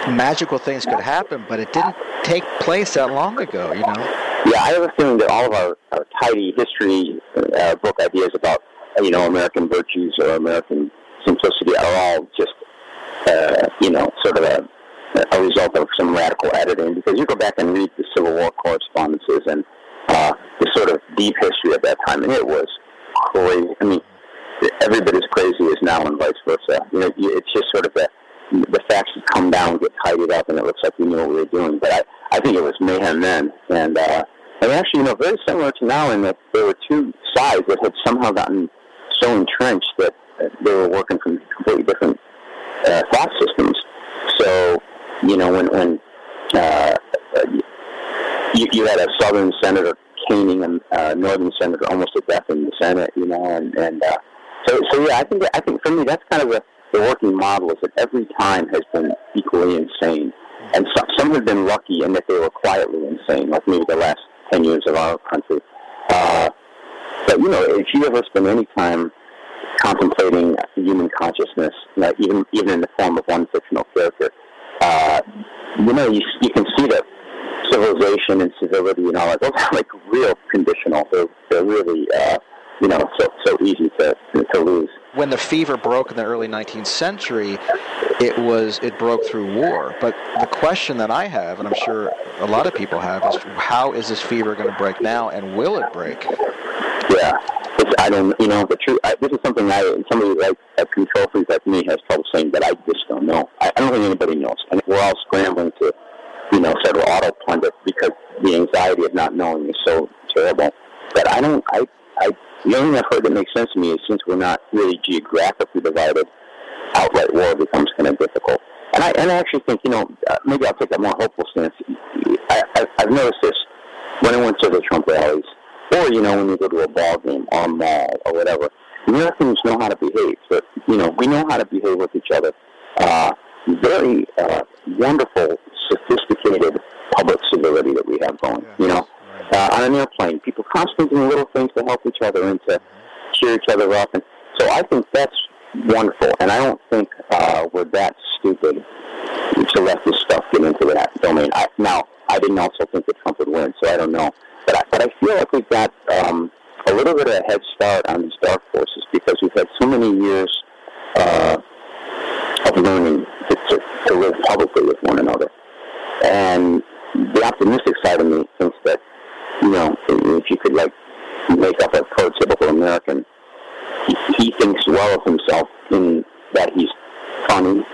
magical things could happen, but it didn't take place that long ago, you know. Yeah, I have a feeling that all of our, our tidy history uh, book ideas about, you know, American virtues or American simplicity are all just, uh, you know, sort of a, a result of some radical editing. Because you go back and read the Civil War correspondences and uh, the sort of deep history of that time, and it was crazy. I mean, every bit as crazy as now, and vice versa. You know, it's just sort of the the facts come down, get tidied up, and it looks like we knew what we were doing. But I, I think it was mayhem then, and uh, and actually, you know, very similar to now in that there were two sides that had somehow gotten so entrenched that they were working from completely different uh, thought systems. So, you know, when when uh, you, you had a southern senator caning a uh, northern senator almost to death in the Senate, you know, and and uh, so so yeah, I think I think for me that's kind of the the working model is that every time has been equally insane. And some, some have been lucky in that they were quietly insane, like maybe the last 10 years of our country. Uh, but, you know, if you ever spend any time contemplating human consciousness, you even, even in the form of one fictional character, uh, you know, you, you can see that civilization and civility and all that, those are like real conditional. They're, they're really, uh, you know, so, so easy to, to lose when the fever broke in the early 19th century, it was it broke through war. But the question that I have, and I'm sure a lot of people have, is how is this fever going to break now, and will it break? Yeah, it's, I don't. You know, the truth. I, this is something I somebody like a uh, control freak like me has trouble saying that I just don't know. I, I don't think anybody knows, and we're all scrambling to, you know, sort of auto plunge it because the anxiety of not knowing is so terrible. But I don't. I I the only thing I've heard that makes sense to me is since we're not really geographically divided, outright war becomes kind of difficult. And I and I actually think you know uh, maybe I'll take a more hopeful stance. I, I I've noticed this when I went to the Trump rallies, or you know when you go to a ball game or a mall or whatever. Americans know how to behave. But you know we know how to behave with each other. uh, very uh, wonderful, sophisticated public civility that we have going. You know, uh, on an airplane, people constantly doing little things to help each other and to cheer each other up, and so I think that's wonderful. And I don't think uh, we're that stupid to let this stuff get into that domain. I, now, I didn't also think that Trump would win, so I don't know. But I, but I feel like we've got um, a little bit of a head start on these dark forces because we've had so many years uh, of learning to, to, to live publicly with one another. And the optimistic side of me thinks that, you know, if you could like make up a prototypical American, he, he thinks well of himself in that he's funny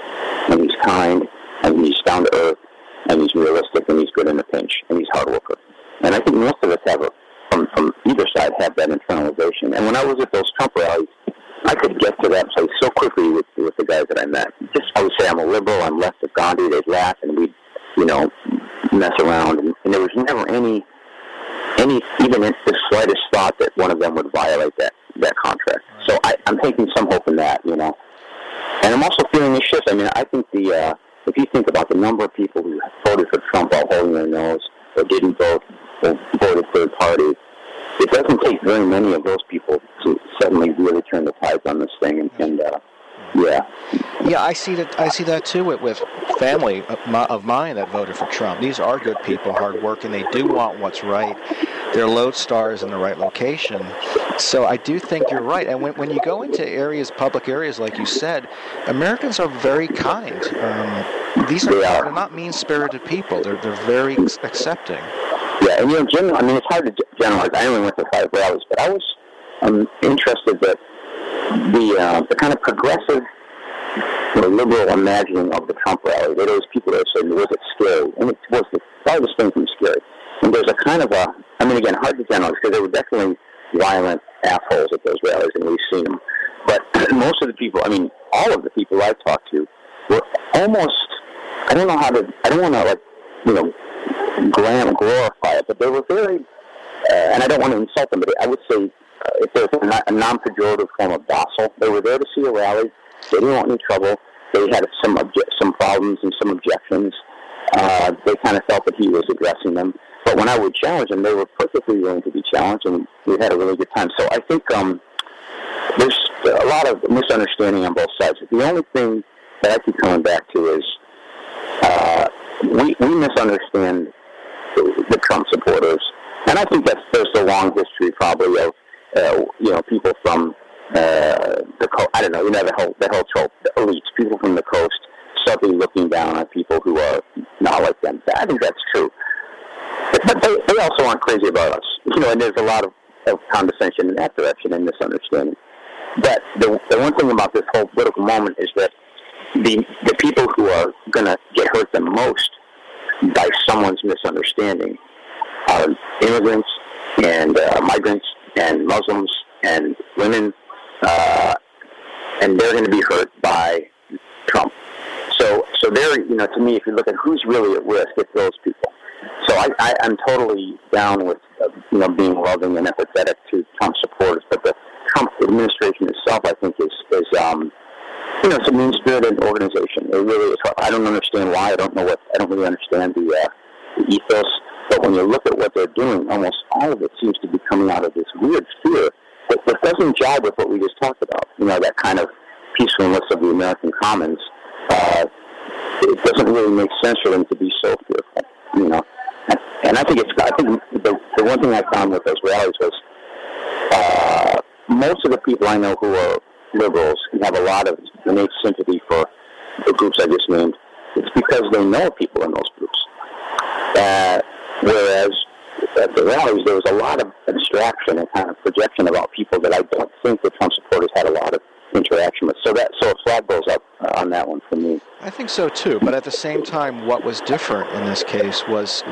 and he's kind and he's down to earth and he's realistic and he's good in a pinch and he's hard worker. And I think most of us have a, from from either side have that internalization. And when I was at those Trump rallies, I could get to that place so quickly with with the guys that I met. Just I would say I'm a liberal, I'm left of Gandhi. They'd laugh and we'd you know mess around, and, and there was never any any even the slightest thought that one of them would violate that that contract. So I, I'm taking some hope in that, you know. And I'm also feeling a shift. I mean, I think the uh, if you think about the number of people who voted for Trump while holding their nose or didn't vote or voted third party, it doesn't take very many of those people to suddenly really turn the tides on this thing. And, and uh, yeah, Yeah, I see that. I see that too with, with family of mi- of mine that voted for Trump. These are good people, hardworking. They do want what's right. They're lodestars in the right location. So I do think you're right. And when, when you go into areas, public areas, like you said, Americans are very kind. Um, these are, they're not mean-spirited people. They're they're very accepting. yeah. And you know, general, I mean, it's hard to generalize. I only went to five rallies, but I was um, interested that the uh, the kind of progressive know, liberal imagining of the Trump rally. There was people that said, was it scary? And it was the farthest thing from scary. And there's a kind of a, I mean, again, hard to generalize because there were definitely violent assholes at those rallies, and we've seen them. But most of the people, I mean, all of the people I talked to were almost, I don't know how to, I don't want to, like, you know, glam, glorify it, but they were very, uh, and I don't want to insult them, but I would say if there's a non-pejorative form of docile, they were there to see a rally. They didn't want any trouble. They had some obje- some problems and some objections. Uh, they kind of felt that he was addressing them. But when I would challenge them, they were perfectly willing to be challenged, and we had a really good time. So I think um, there's a lot of misunderstanding on both sides. The only thing that I keep coming back to is uh, we, we misunderstand the, the Trump supporters, and I think that's there's a long history probably of uh, you know people from uh, the co- I don't know you know the whole the whole trope the elites people from the coast suddenly looking down on people who are not like them. I think that's true, but, but they, they also aren't crazy about us. You know, and there's a lot of, of condescension in that direction and misunderstanding. But the, the one thing about this whole political moment is that the the people who are going to get hurt the most by someone's misunderstanding are immigrants and uh, migrants and Muslims and women, uh, and they're going to be hurt by Trump. So, so they're you know to me, if you look at who's really at risk, it's those people. So I, I, I'm totally down with uh, you know being loving and empathetic to Trump supporters, but the Trump administration itself, I think, is is um, you know it's a mean-spirited organization. It really is. I don't understand why. I don't know what. I don't really understand the, uh, ethos. But when you look at what they're doing, almost all of it seems to be coming out of this weird fear that, that doesn't jive with what we just talked about. You know that kind of peacefulness of the American commons. Uh, it doesn't really make sense for them to be so fearful. You know, and, I think it's. I think the, the one thing I found with those rallies was uh, most of the people I know who are liberals and have a lot of innate sympathy for the groups I just named. It's because they know people in those groups. Uh, whereas at the rallies, there was a lot of abstraction and kind of projection about people that I don't think the Trump supporters had a lot of interaction with. So that so a flag goes up uh, on that one for me. I think so too. But at the same time, what was different in this case was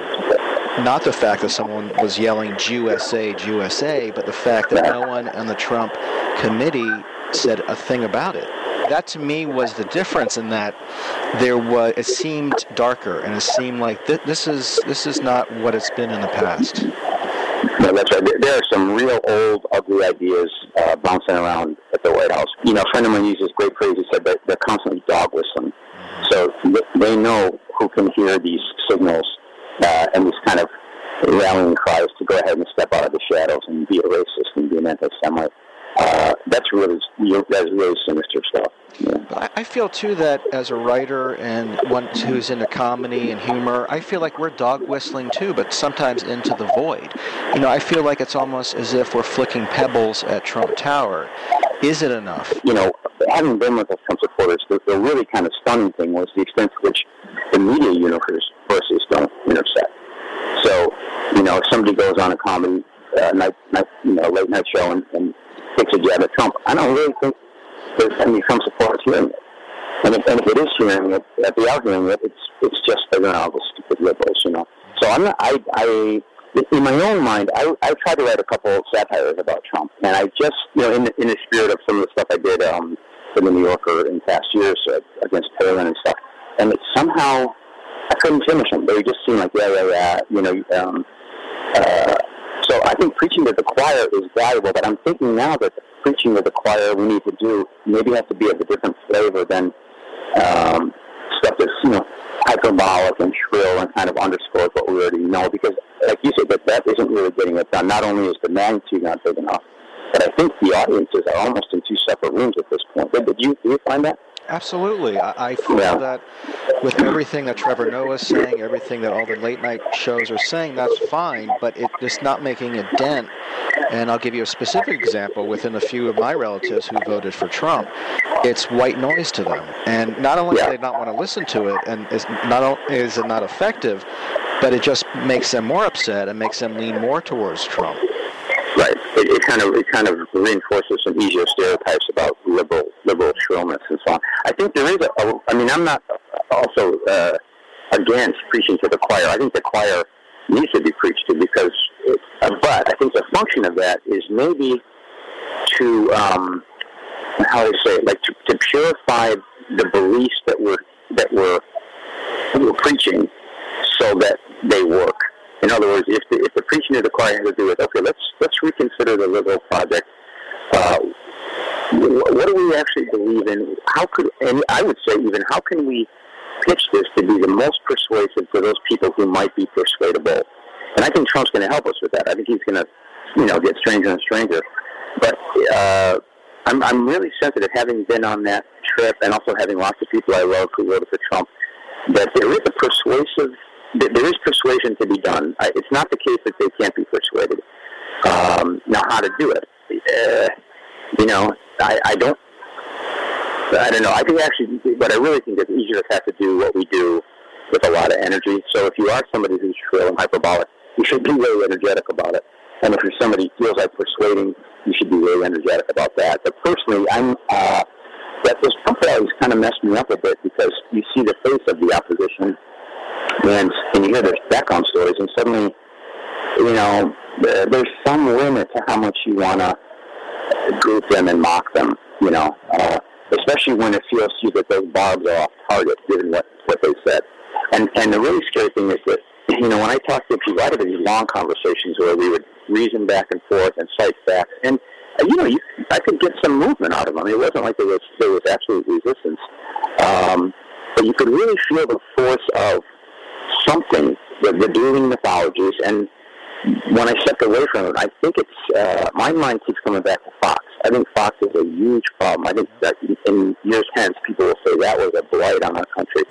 not the fact that someone was yelling "USA, USA," but the fact that no one on the Trump committee said a thing about it. That to me was the difference in that there was it seemed darker and it seemed like th- this is this is not what it's been in the past. No, that's right. There, are some real old, ugly ideas uh, bouncing around at the White House. You know, a friend of mine used this great phrase. He said that they're constantly dog whistling. So they know who can hear these signals uh, and these kind of rallying cries to go ahead and step out of the shadows and be a racist and be an anti-Semite. Uh, that's really that's really sinister stuff. Yeah. I, I feel too that as a writer and one who's into comedy and humor, I feel like we're dog whistling too, but sometimes into the void. You know, I feel like it's almost as if we're flicking pebbles at Trump Tower. Is it enough? You know, having been with the Trump supporters, the, the really kind of stunning thing was the extent to which the media universes don't intersect. So, you know, if somebody goes on a comedy uh, night, night, you know, late night show and, and takes a jab at Trump, I don't really think there's any Trump supporters it. And if, and if it is hearing it, if they are hearing it, it's it's just you know the stupid liberals, you know. So I'm not. I I in my own mind, I I tried to write a couple of satires about Trump, and I just you know in the, in the spirit of some of the stuff I did um, for the New Yorker in past years uh, against Palin and stuff, and it somehow I couldn't finish them. They just seemed like yeah yeah yeah, you know. Um, uh, I think preaching to the choir is valuable, but I'm thinking now that preaching to the choir we need to do maybe has to be of a different flavor than um, stuff that's you know hyperbolic and shrill and kind of underscores what we already know. Because, like you said, that that isn't really getting it done. Not only is the magnitude not big enough, but I think the audiences are almost in two separate rooms at this point. Did you, did you find that? Absolutely. I, I feel Yeah. that with everything that Trevor Noah is saying, everything that all the late night shows are saying, that's fine, but it, it's not making a dent. And I'll give you a specific example within a few of my relatives who voted for Trump. It's white noise to them. And not only do they not want to listen to it, and it's not only is it not effective, but it just makes them more upset and makes them lean more towards Trump. Right. It, it kind of it kind of reinforces some easier stereotypes about liberal liberal shrillness and so on. I think there is a. a I mean, I'm not also uh, against preaching to the choir. I think the choir needs to be preached to because, it, uh, but I think the function of that is maybe to um, how do I say it? Like to, to purify the beliefs that we're that we're, we're preaching, so that they work. In other words, if the, if the preaching to the choir has to do with okay, let's let's reconsider the liberal project. Uh, what do we actually believe in? How could and I would say even how can we pitch this to be the most persuasive for those people who might be persuadable? And I think Trump's going to help us with that. I think he's going to, you know, get stranger and stranger. But uh, I'm I'm really sensitive, having been on that trip and also having lots of people I love who voted for Trump, that there is a persuasive, there is persuasion to be done. It's not the case that they can't be persuaded. Um, now, how to do it? Uh, you know, I, I don't. I don't know. I think actually, but I really think it's easier to have to do what we do with a lot of energy. So if you are somebody who's shrill and hyperbolic, you should be really energetic about it. And if you're somebody who feels like persuading, you should be really energetic about that. But personally, I'm uh, that this Trump rallies kind of messed me up a bit because you see the face of the opposition, and and you hear their background stories, and suddenly, you know, there, there's some limit to how much you want to group them and mock them. You know, uh, especially when it feels to you that those barbs are off target, given what what they said. And and the really scary thing is that you know when I talk to people, I have these long conversations where we would reason back and forth and cite facts, and you know you, I could get some movement out of them. It wasn't like there was there was absolute resistance, um, but you could really feel the force of something, the, the dueling mythologies, and when I stepped away from it, I think it's uh, my mind keeps coming back to Fox. I think Fox is a huge problem. I think that in years hence, people will say that was a blight on our country,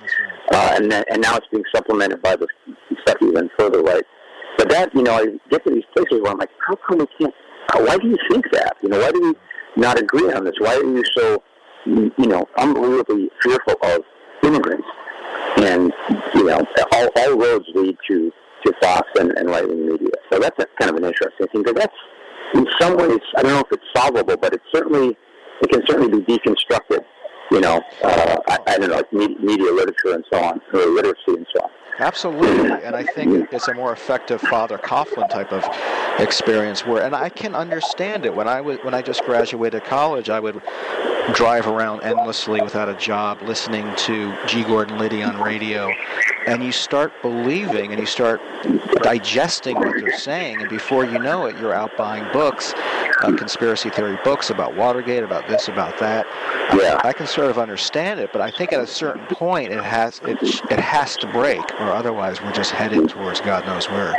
uh, and then- and now it's being supplemented by the stuff even further right. But that you know, I get to these places where I'm like, how come we can't? How, why do you think that? You know, why do we not agree on this? Why are you so you know unbelievably fearful of immigrants? And you know, all, all roads lead to to Fox and, and right wing media. So that's a, kind of an interesting thing. Because that's in some ways, I don't know if it's solvable, but it's certainly it can certainly be deconstructed. You know, uh, I, I don't know, like media, media literature and so on, or literacy and so on. Absolutely, and I think it's a more effective Father Coughlin type of experience. Where, and I can understand it. When I was when I just graduated college, I would drive around endlessly without a job, listening to G. Gordon Liddy on radio, and you start believing and you start digesting what they're saying, and before you know it, you're out buying books. uh, conspiracy theory books about Watergate, about this, about that. Yeah. I, I can sort of understand it, but I think at a certain point it has it it has to break, or otherwise we're just headed towards God knows where.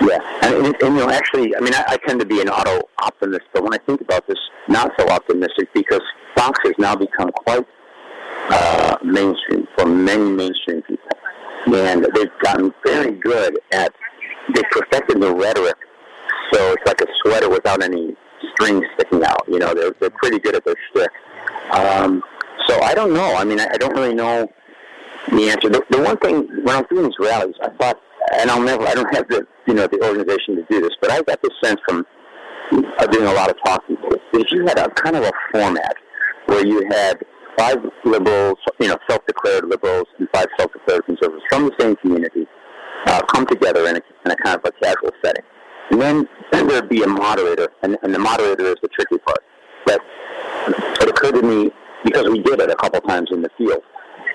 Yeah, and, and, and you know, actually, I mean, I, I tend to be an auto optimist, but when I think about this, not so optimistic because Fox has now become quite uh, mainstream for many mainstream people, and they've gotten very good at they perfected the rhetoric, so it's like a sweater without any strings sticking out. You know, they're they're pretty good at their shtick. Um, so I don't know. I mean, I, I don't really know the answer. The, the one thing when I was doing these rallies, I thought, and I'll never, I don't have the you know the organization to do this, but I got the sense from uh, doing a lot of talking if you had a kind of a format where you had five liberals, you know, self-declared liberals and five self-declared conservatives from the same community uh, come together in a, in a kind of a casual setting. And then, then there'd be a moderator, and, and the moderator is the tricky part. But it occurred to me, because we did it a couple times in the field,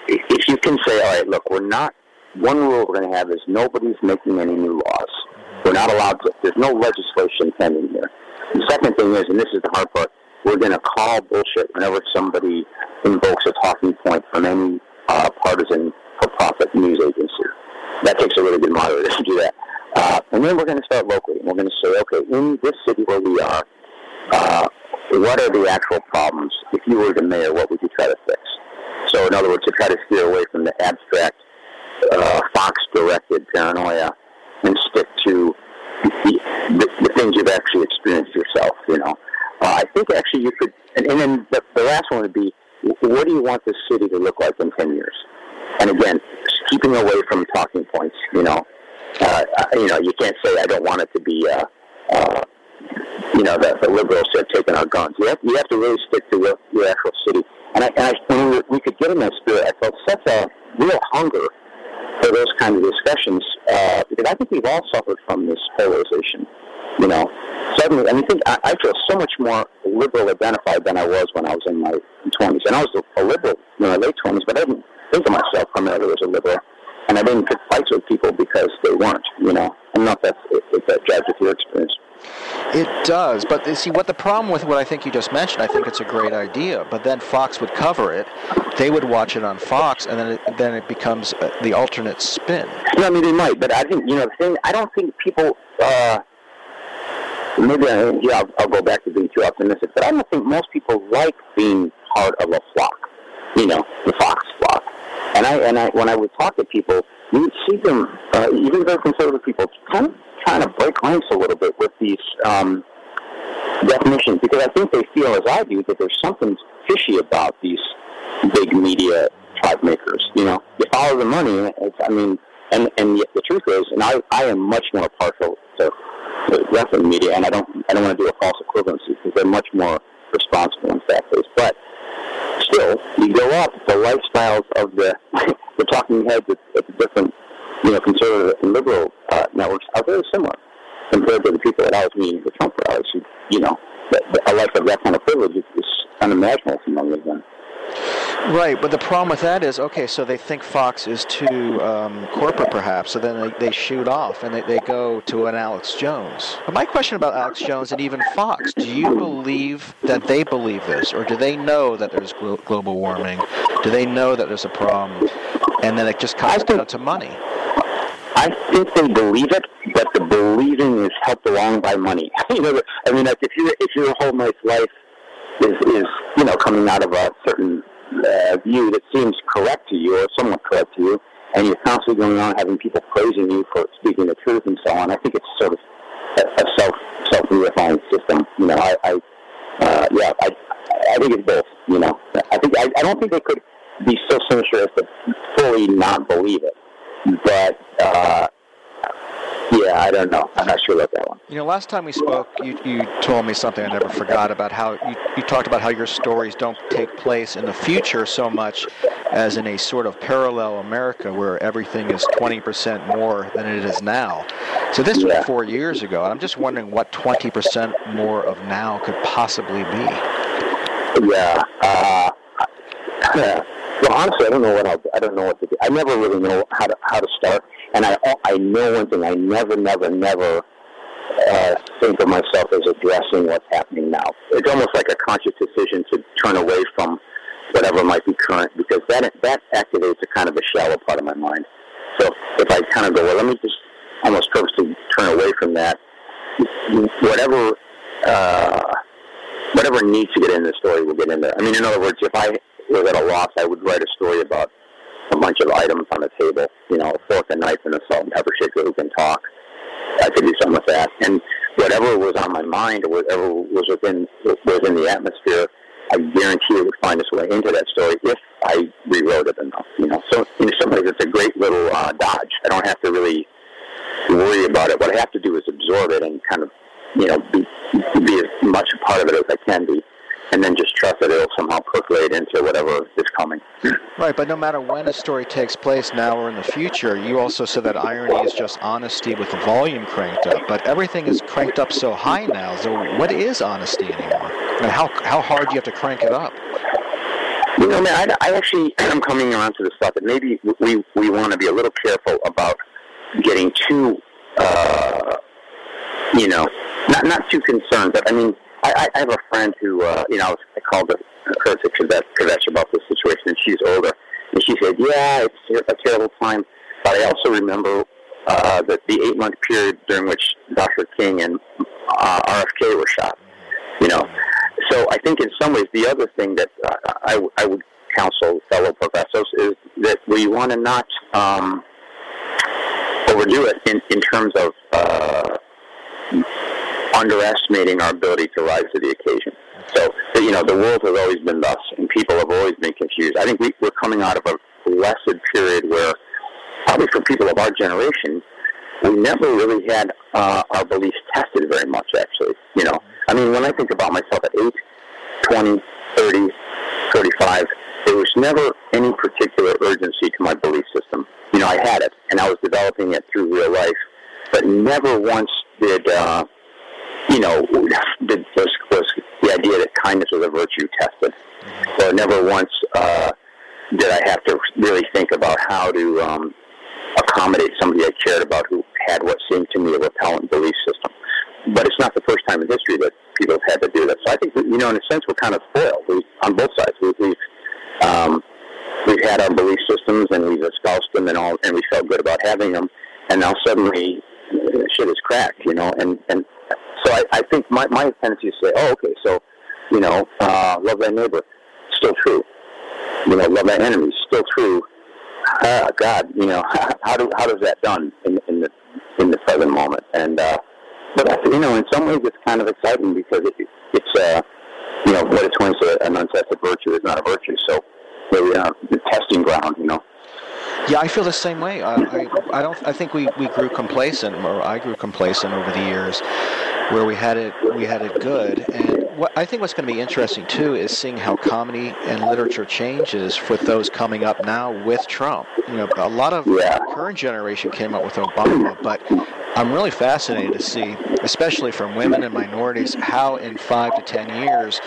if you can say, all right, look, we're not, one rule we're going to have is nobody's making any new laws. We're not allowed to, there's no legislation pending here. The second thing is, and this is the hard part, we're going to call bullshit whenever somebody invokes a talking point from any uh, partisan for-profit news agency. That takes a really good moderator to do that. Uh, and then we're going to start locally. We're going to say, okay, in this city where we are, uh, what are the actual problems? If you were the mayor, what would you try to fix? So, in other words, to try to steer away from the abstract, uh, Fox-directed paranoia and stick to the, the, the things you've actually experienced yourself. You know, uh, I think actually you could. And, and then the, the last one would be, what do you want this city to look like in ten years? And again, keeping away from talking points. You know, uh, you know, you can't say I don't want it to be. Uh, uh, you know, the, the liberals have taken our guns. You have, you have to really stick to your, your actual city. And, I, and I, when we, we could get in that spirit, I felt such a real hunger for those kind of discussions uh, because I think we've all suffered from this polarization. You know, suddenly, and I think I, I feel so much more liberal identified than I was when I was in my 20s. And I was a, liberal in my late 20s, but I didn't think of myself primarily as a liberal. And I didn't pick fights with people because they weren't, you know. I don't know if, that jives with your experience. It does, but see what the problem with what I think you just mentioned. I think it's a great idea, but then Fox would cover it. They would watch it on Fox, and then it, then it becomes uh, the alternate spin. No, I mean they might, but I think you know the thing. I don't think people. Uh, maybe I, yeah, I'll, I'll go back to being too optimistic, but I don't think most people like being part of a flock. You know, the Fox flock. And I and I when I would talk to people, you would see them, uh, even very conservative people, kind of trying to break ranks a little bit with these um, definitions because I think they feel, as I do, that there's something fishy about these big media tribe makers. You know, you follow the money. It's, I mean, and and yet the truth is, and I I am much more partial to left-wing media, and I don't I don't want to do a false equivalency because they're much more responsible and fact-based. But still, you go up, the lifestyles of the the talking heads at, at the different you know conservative and liberal uh, networks are very similar compared to the people that I was meeting the Trump rallies. Who, you know, that, that a life of that kind of privilege is, is unimaginable for many of them. Right, but the problem with that is, okay, so they think Fox is too um, corporate, perhaps, so then they, they shoot off and they, they go to an Alex Jones. But my question about Alex Jones and even Fox, do you believe that they believe this, or do they know that there's glo- global warming? Do they know that there's a problem, and then it just comes down to money? I think they believe it, but the believing is helped along by money. you know, I mean, like if you if your whole night's life is is you know coming out of a certain uh, view that seems correct to you or somewhat correct to you, and you're constantly going on having people praising you for speaking the truth and so on. I think it's sort of a, a self self reifying system. You know, I, I uh, yeah, I I think it's both. You know, I think I, I don't think they could be so sinister as to fully not believe it, but. Uh, yeah, I don't know. I'm not sure about that one. You know, last time we spoke, you, you told me something I never forgot about how you, you talked about how your stories don't take place in the future so much as in a sort of parallel America where everything is 20% more than it is now. So this was four years ago, and I'm just wondering what 20% more of now could possibly be. Yeah. Uh, yeah. Well, honestly, I don't know what I'll, I don't know what to do. I never really know how to how to start. And I I know one thing: I never, never, never uh, think of myself as addressing what's happening now. It's almost like a conscious decision to turn away from whatever might be current because that that activates a kind of a shallow part of my mind. So if I kind of go, well, let me just almost purposely turn away from that. Whatever uh, whatever needs to get in the story will get in there. I mean, in other words, if I was at a loss, I would write a story about a bunch of items on the table. You know, a fork, a knife, and a salt and pepper shaker who can talk. I could do something with that. And whatever was on my mind or whatever was within was in the atmosphere, I guarantee it would find its way into that story if I rewrote it enough. You know, so in some ways, it's a great little uh, dodge. I don't have to really worry about it. What I have to do is absorb it and kind of, you know, be, be as much a part of it as I can be and then just trust that it'll somehow percolate into whatever is coming. Right, but no matter when a story takes place, now or in the future, you also said that irony is just honesty with the volume cranked up. But everything is cranked up so high now. So what is honesty anymore? And how how hard do you have to crank it up? You know, man, I, I actually am coming around to the thought that maybe we we want to be a little careful about getting too, uh, you know, not not too concerned. But I mean, I, I have a friend who, uh, you know, I called her, her to about this situation, and she's older. And she said, yeah, it's a terrible time. But I also remember uh, that the eight-month period during which Dr. King and uh, RFK were shot, you know. So I think in some ways the other thing that uh, I, I would counsel fellow professors is that we want to not um, overdo it in, in terms of uh, underestimating our ability to rise to the occasion. So, you know, the world has always been thus, and people have always been confused. I think we, we're coming out of a blessed period where, probably for people of our generation, we never really had uh, our beliefs tested very much, actually. You know, I mean, when I think about myself at 8, 20, 30, 35, there was never any particular urgency to my belief system. You know, I had it, and I was developing it through real life, but never once did uh, you know, the, was, was the idea that kindness was a virtue tested. So never once uh, did I have to really think about how to um, accommodate somebody I cared about who had what seemed to me a repellent belief system. But it's not the first time in history that people have had to do that. So I think, you know, in a sense, we're kind of spoiled we, on both sides. We, we've um, we've had our belief systems and we've espoused them and all, and we felt good about having them. And now suddenly, shit is cracked, you know. And and so I, I think my, my tendency is to say, oh, okay, so, you know, uh, love thy neighbor, still true. You know, love thy enemy, still true. Uh, God, you know, how do how does that done in, in the in the present moment? And uh, but you know, in some ways it's kind of exciting because it, it's uh, you know, what it's when an untested virtue is not a virtue. So maybe uh, the testing ground, you know. Yeah, I feel the same way. I, I, I, don't. I think we, we grew complacent, or I grew complacent over the years, where we had it we had it good. And what I think what's going to be interesting too is seeing how comedy and literature changes with those coming up now with Trump. You know, a lot of yeah. current generation came up with Obama, but I'm really fascinated to see, especially from women and minorities, how in five to ten years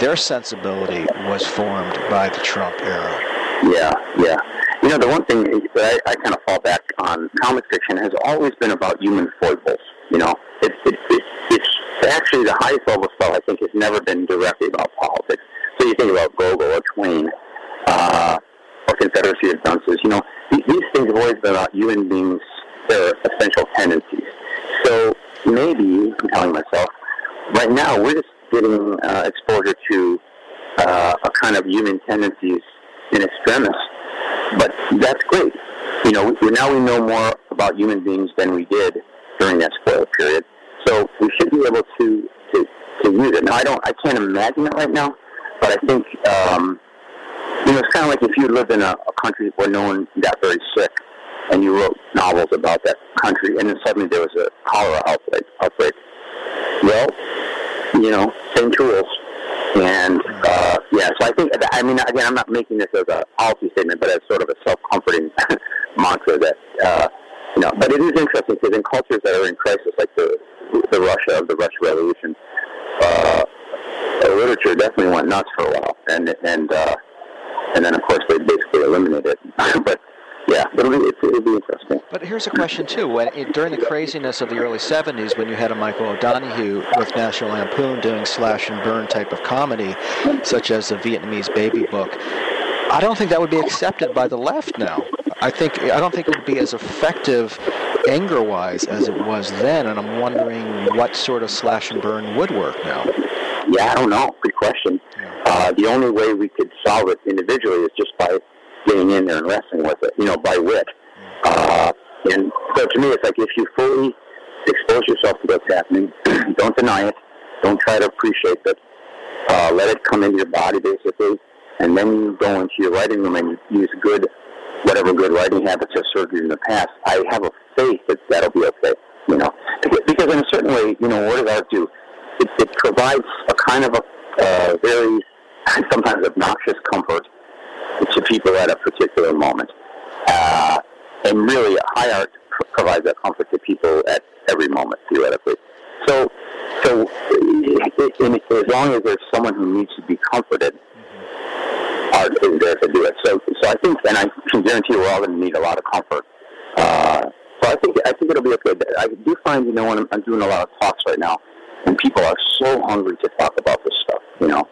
their sensibility was formed by the Trump era. Yeah, yeah. You know, the one thing that I, I kind of fall back on, comic fiction has always been about human foibles. You know, it, it, it, it's actually the highest level stuff I think has never been directly about politics. So you think about Gogol or Twain uh, or Confederacy of Dunces. You know, these, these things have always been about human beings, their essential tendencies. So maybe, I'm telling myself, right now we're just getting uh, exposure to uh, a kind of human tendencies in extremis but that's great. You know, now we know more about human beings than we did during that spoil period. So we should be able to, to, to use it. Now, I don't, I can't imagine it right now, but I think, um, you know, it's kind of like if you lived in a, a country where no one got very sick, and you wrote novels about that country, and then suddenly there was a cholera outbreak. outbreak. Well, you know, same tools, and uh, yeah, so I think I mean again, I'm not making this as a policy statement, but as sort of a self-comforting mantra that uh, know. But it is interesting because in cultures that are in crisis, like the the Russia of the Russian Revolution, uh, literature definitely went nuts for a while, and and uh, and then of course they basically eliminated it. but yeah, it'll be it'll be interesting. But here's a question too: when during the craziness of the early '70s, when you had a Michael O'Donoghue with National Lampoon doing slash and burn type of comedy, such as the Vietnamese Baby Book, I don't think that would be accepted by the left now. I think I don't think it would be as effective anger-wise as it was then, and I'm wondering what sort of slash and burn would work now. Yeah, I don't know. Good question. Uh, the only way we could solve it individually is just by getting in there and wrestling with it, you know, by wit. Uh, and so to me, it's like if you fully expose yourself to what's happening, don't deny it, don't try to appreciate it, uh, let it come into your body basically, and then you go into your writing room and you use good, whatever good writing habits have served you in the past. I have a faith that that'll be okay, you know, because in a certain way, you know, what does art do? It, it provides a kind of a uh, very sometimes obnoxious comfort to people at a particular moment. Uh, and really, high art pr- provides that comfort to people at every moment, theoretically. So, so it, in, as long as there's someone who needs to be comforted, art is there to do it. So, so I think, and I can guarantee we're all going to need a lot of comfort. Uh, so I think I think it'll be okay. I do find, you know, when I'm, I'm doing a lot of talks right now, and people are so hungry to talk about this stuff, you know,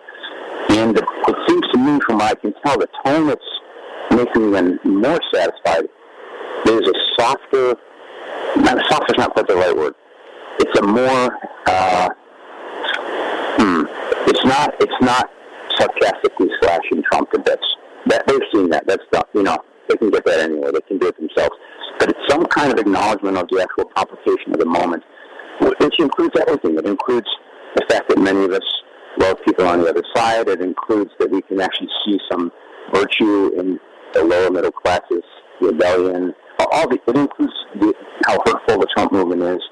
and it seems to me, from what I can tell, the tone that's making them more satisfied is a softer, not softer is not quite the right word. It's a more, uh, hmm, it's not, it's not sarcastically slashing trumpet. That's, that, they've seen that. That's not, you know, they can get that anyway. They can do it themselves. But it's some kind of acknowledgement of the actual complication of the moment, which includes everything. It includes the fact that many of us love people on the other side. It includes that we can actually see some virtue in the lower middle classes, rebellion. All the, it includes the, how hurtful the Trump movement is.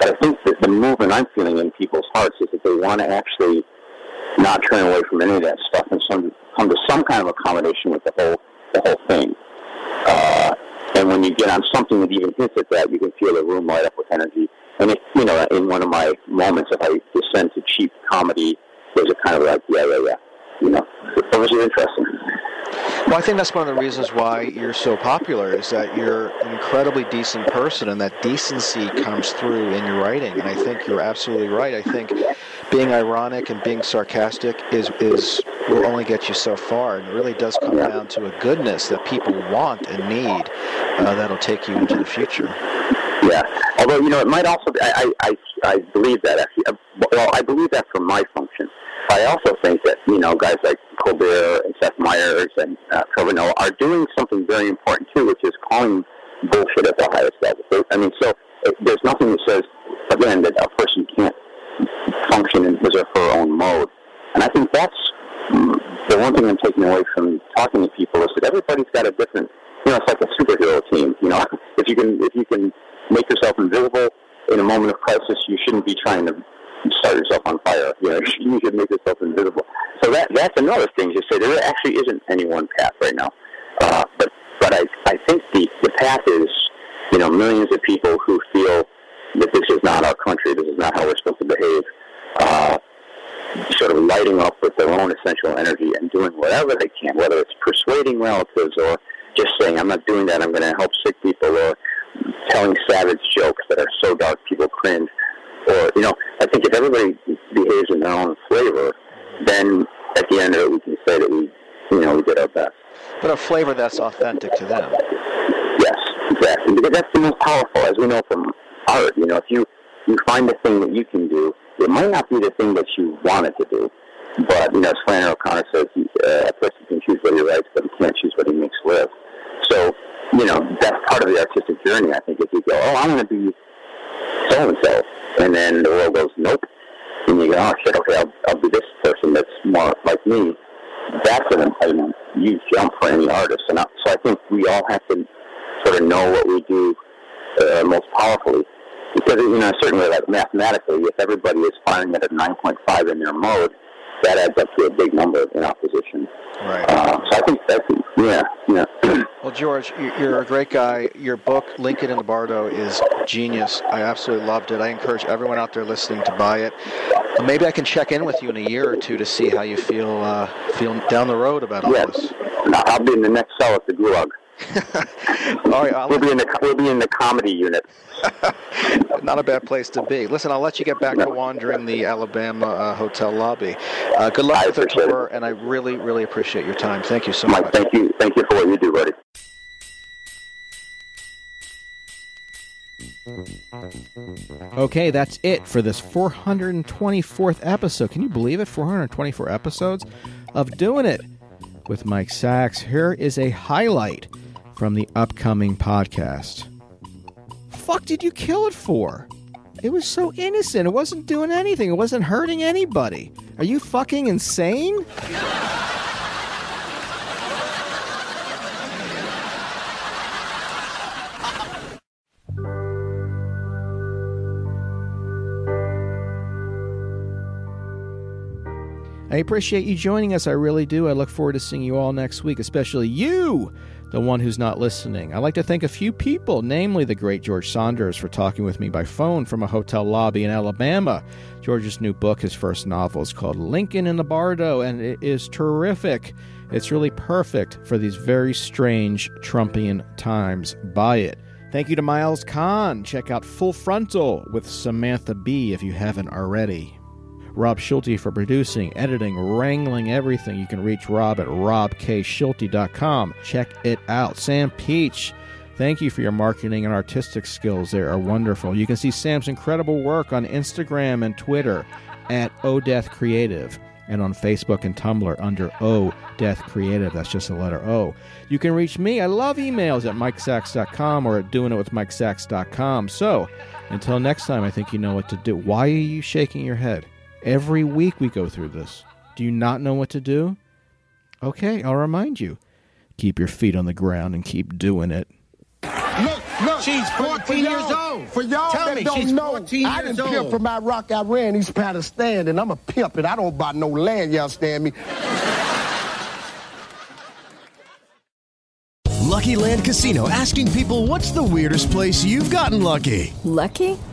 But I think that the movement I'm feeling in people's hearts is that they want to actually not turn away from any of that stuff and some, come to some kind of accommodation with the whole the whole thing. Uh, and when you get on something that even hints at that, you can feel the room light up with energy. And it, you know, in one of my moments, if I descend to cheap comedy those are kind of like, yeah, yeah, yeah. You know, those are interesting. Well, I think that's one of the reasons why you're so popular is that you're an incredibly decent person, and that decency comes through in your writing. And I think you're absolutely right. I think being ironic and being sarcastic is is will only get you so far, and it really does come down to a goodness that people want and need uh, that'll take you into the future. Yeah. Although you know, it might also. Be, I, I I believe that actually. Uh, well, I believe that for my function. I also think that you know guys like Colbert and Seth Meyers and uh, Trevor Noah are doing something very important too, which is calling bullshit at the highest level. I mean, so it, there's nothing that says again that a person function in his or her own mode, and I think that's the one thing I'm taking away from talking to people is that everybody's got a different. You know, it's like a superhero team. You know, if you can if you can make yourself invisible in a moment of crisis, you shouldn't be trying to start yourself on fire. You know, you should make yourself invisible. So that that's another thing to say. There actually isn't any one path right now. Uh, but but I I think the the path is you know millions of people who feel this is not our country. This is not how we're supposed to behave. Uh, sort of lighting up with their own essential energy and doing whatever they can, whether it's persuading relatives or just saying, I'm not doing that, I'm going to help sick people, or telling savage jokes that are so dark people cringe. Or, you know, I think if everybody behaves in their own flavor, then at the end of it, we can say that we, you know, we did our best. But a flavor that's authentic to them. Yes, exactly. Because that's the most powerful, as we know from You know, if you you find the thing that you can do, it might not be the thing that you wanted to do. But, you know, as Flannery O'Connor says, uh, a person can choose what he writes, but he can't choose what he makes live. So, you know, that's part of the artistic journey, I think, if you go, oh, I want to be so-and-so. And then the world goes, nope. And you go, oh, shit, okay, I'll, I'll be this person that's more like me. That's an, a huge jump for any artist. And I, so I think we all have to sort of know what we do uh, most powerfully. Because, you know, certainly, like mathematically, if everybody is firing at a 9.5 in their mode, that adds up to a big number in opposition. Right. Uh, so I think that's, yeah, yeah. Well, George, you're a great guy. Your book, Lincoln in the Bardo, is genius. I absolutely loved it. I encourage everyone out there listening to buy it. Maybe I can check in with you in a year or two to see how you feel uh, feel down the road about all yeah. this. I'll be in the next cell at the Gulag. All right, I'll we'll be in the we'll be in the comedy unit. Not a bad place to be. Listen, I'll let you get back to wandering the Alabama uh, hotel lobby. Uh, good luck with the tour, and I really, really appreciate your time. Thank you so Mike, much. thank you, thank you for what you do, buddy. Okay, that's it for this 424th episode. Can you believe it? 424 episodes of doing it with Mike Sacks. Here is a highlight from the upcoming podcast. Fuck did you kill it for? It was so innocent. It wasn't doing anything. It wasn't hurting anybody. Are you fucking insane? I appreciate you joining us. I really do. I look forward to seeing you all next week, especially you, the one who's not listening. I'd like to thank a few people, namely the great George Saunders, for talking with me by phone from a hotel lobby in Alabama. George's new book, his first novel, is called Lincoln in the Bardo, and it is terrific. It's really perfect for these very strange Trumpian times. Buy it. Thank you to Miles Kahn. Check out Full Frontal with Samantha Bee if you haven't already. Rob Schulte for producing, editing, wrangling everything. You can reach Rob at robkschulte.com. Check it out. Sam Peach, thank you for your marketing and artistic skills. They are wonderful. You can see Sam's incredible work on Instagram and Twitter at Odeath Creative and on Facebook and Tumblr under O Death Creative. That's just the letter O. You can reach me. I love emails at mikesacks.com or at doingitwithmikesacks.com. So until next time, I think you know what to do. Why are you shaking your head? Every week we go through this. Do you not know what to do? Okay, I'll remind you. Keep your feet on the ground and keep doing it. Look, look. She's 14 for, for years old. For y'all Tell that me, don't she's know, 14 I years done pimp old. from Iraq. I ran East Pakistan, and I'm a pimp, and I don't buy no land, y'all stand me? Lucky Land Casino asking people what's the weirdest place you've gotten lucky? Lucky?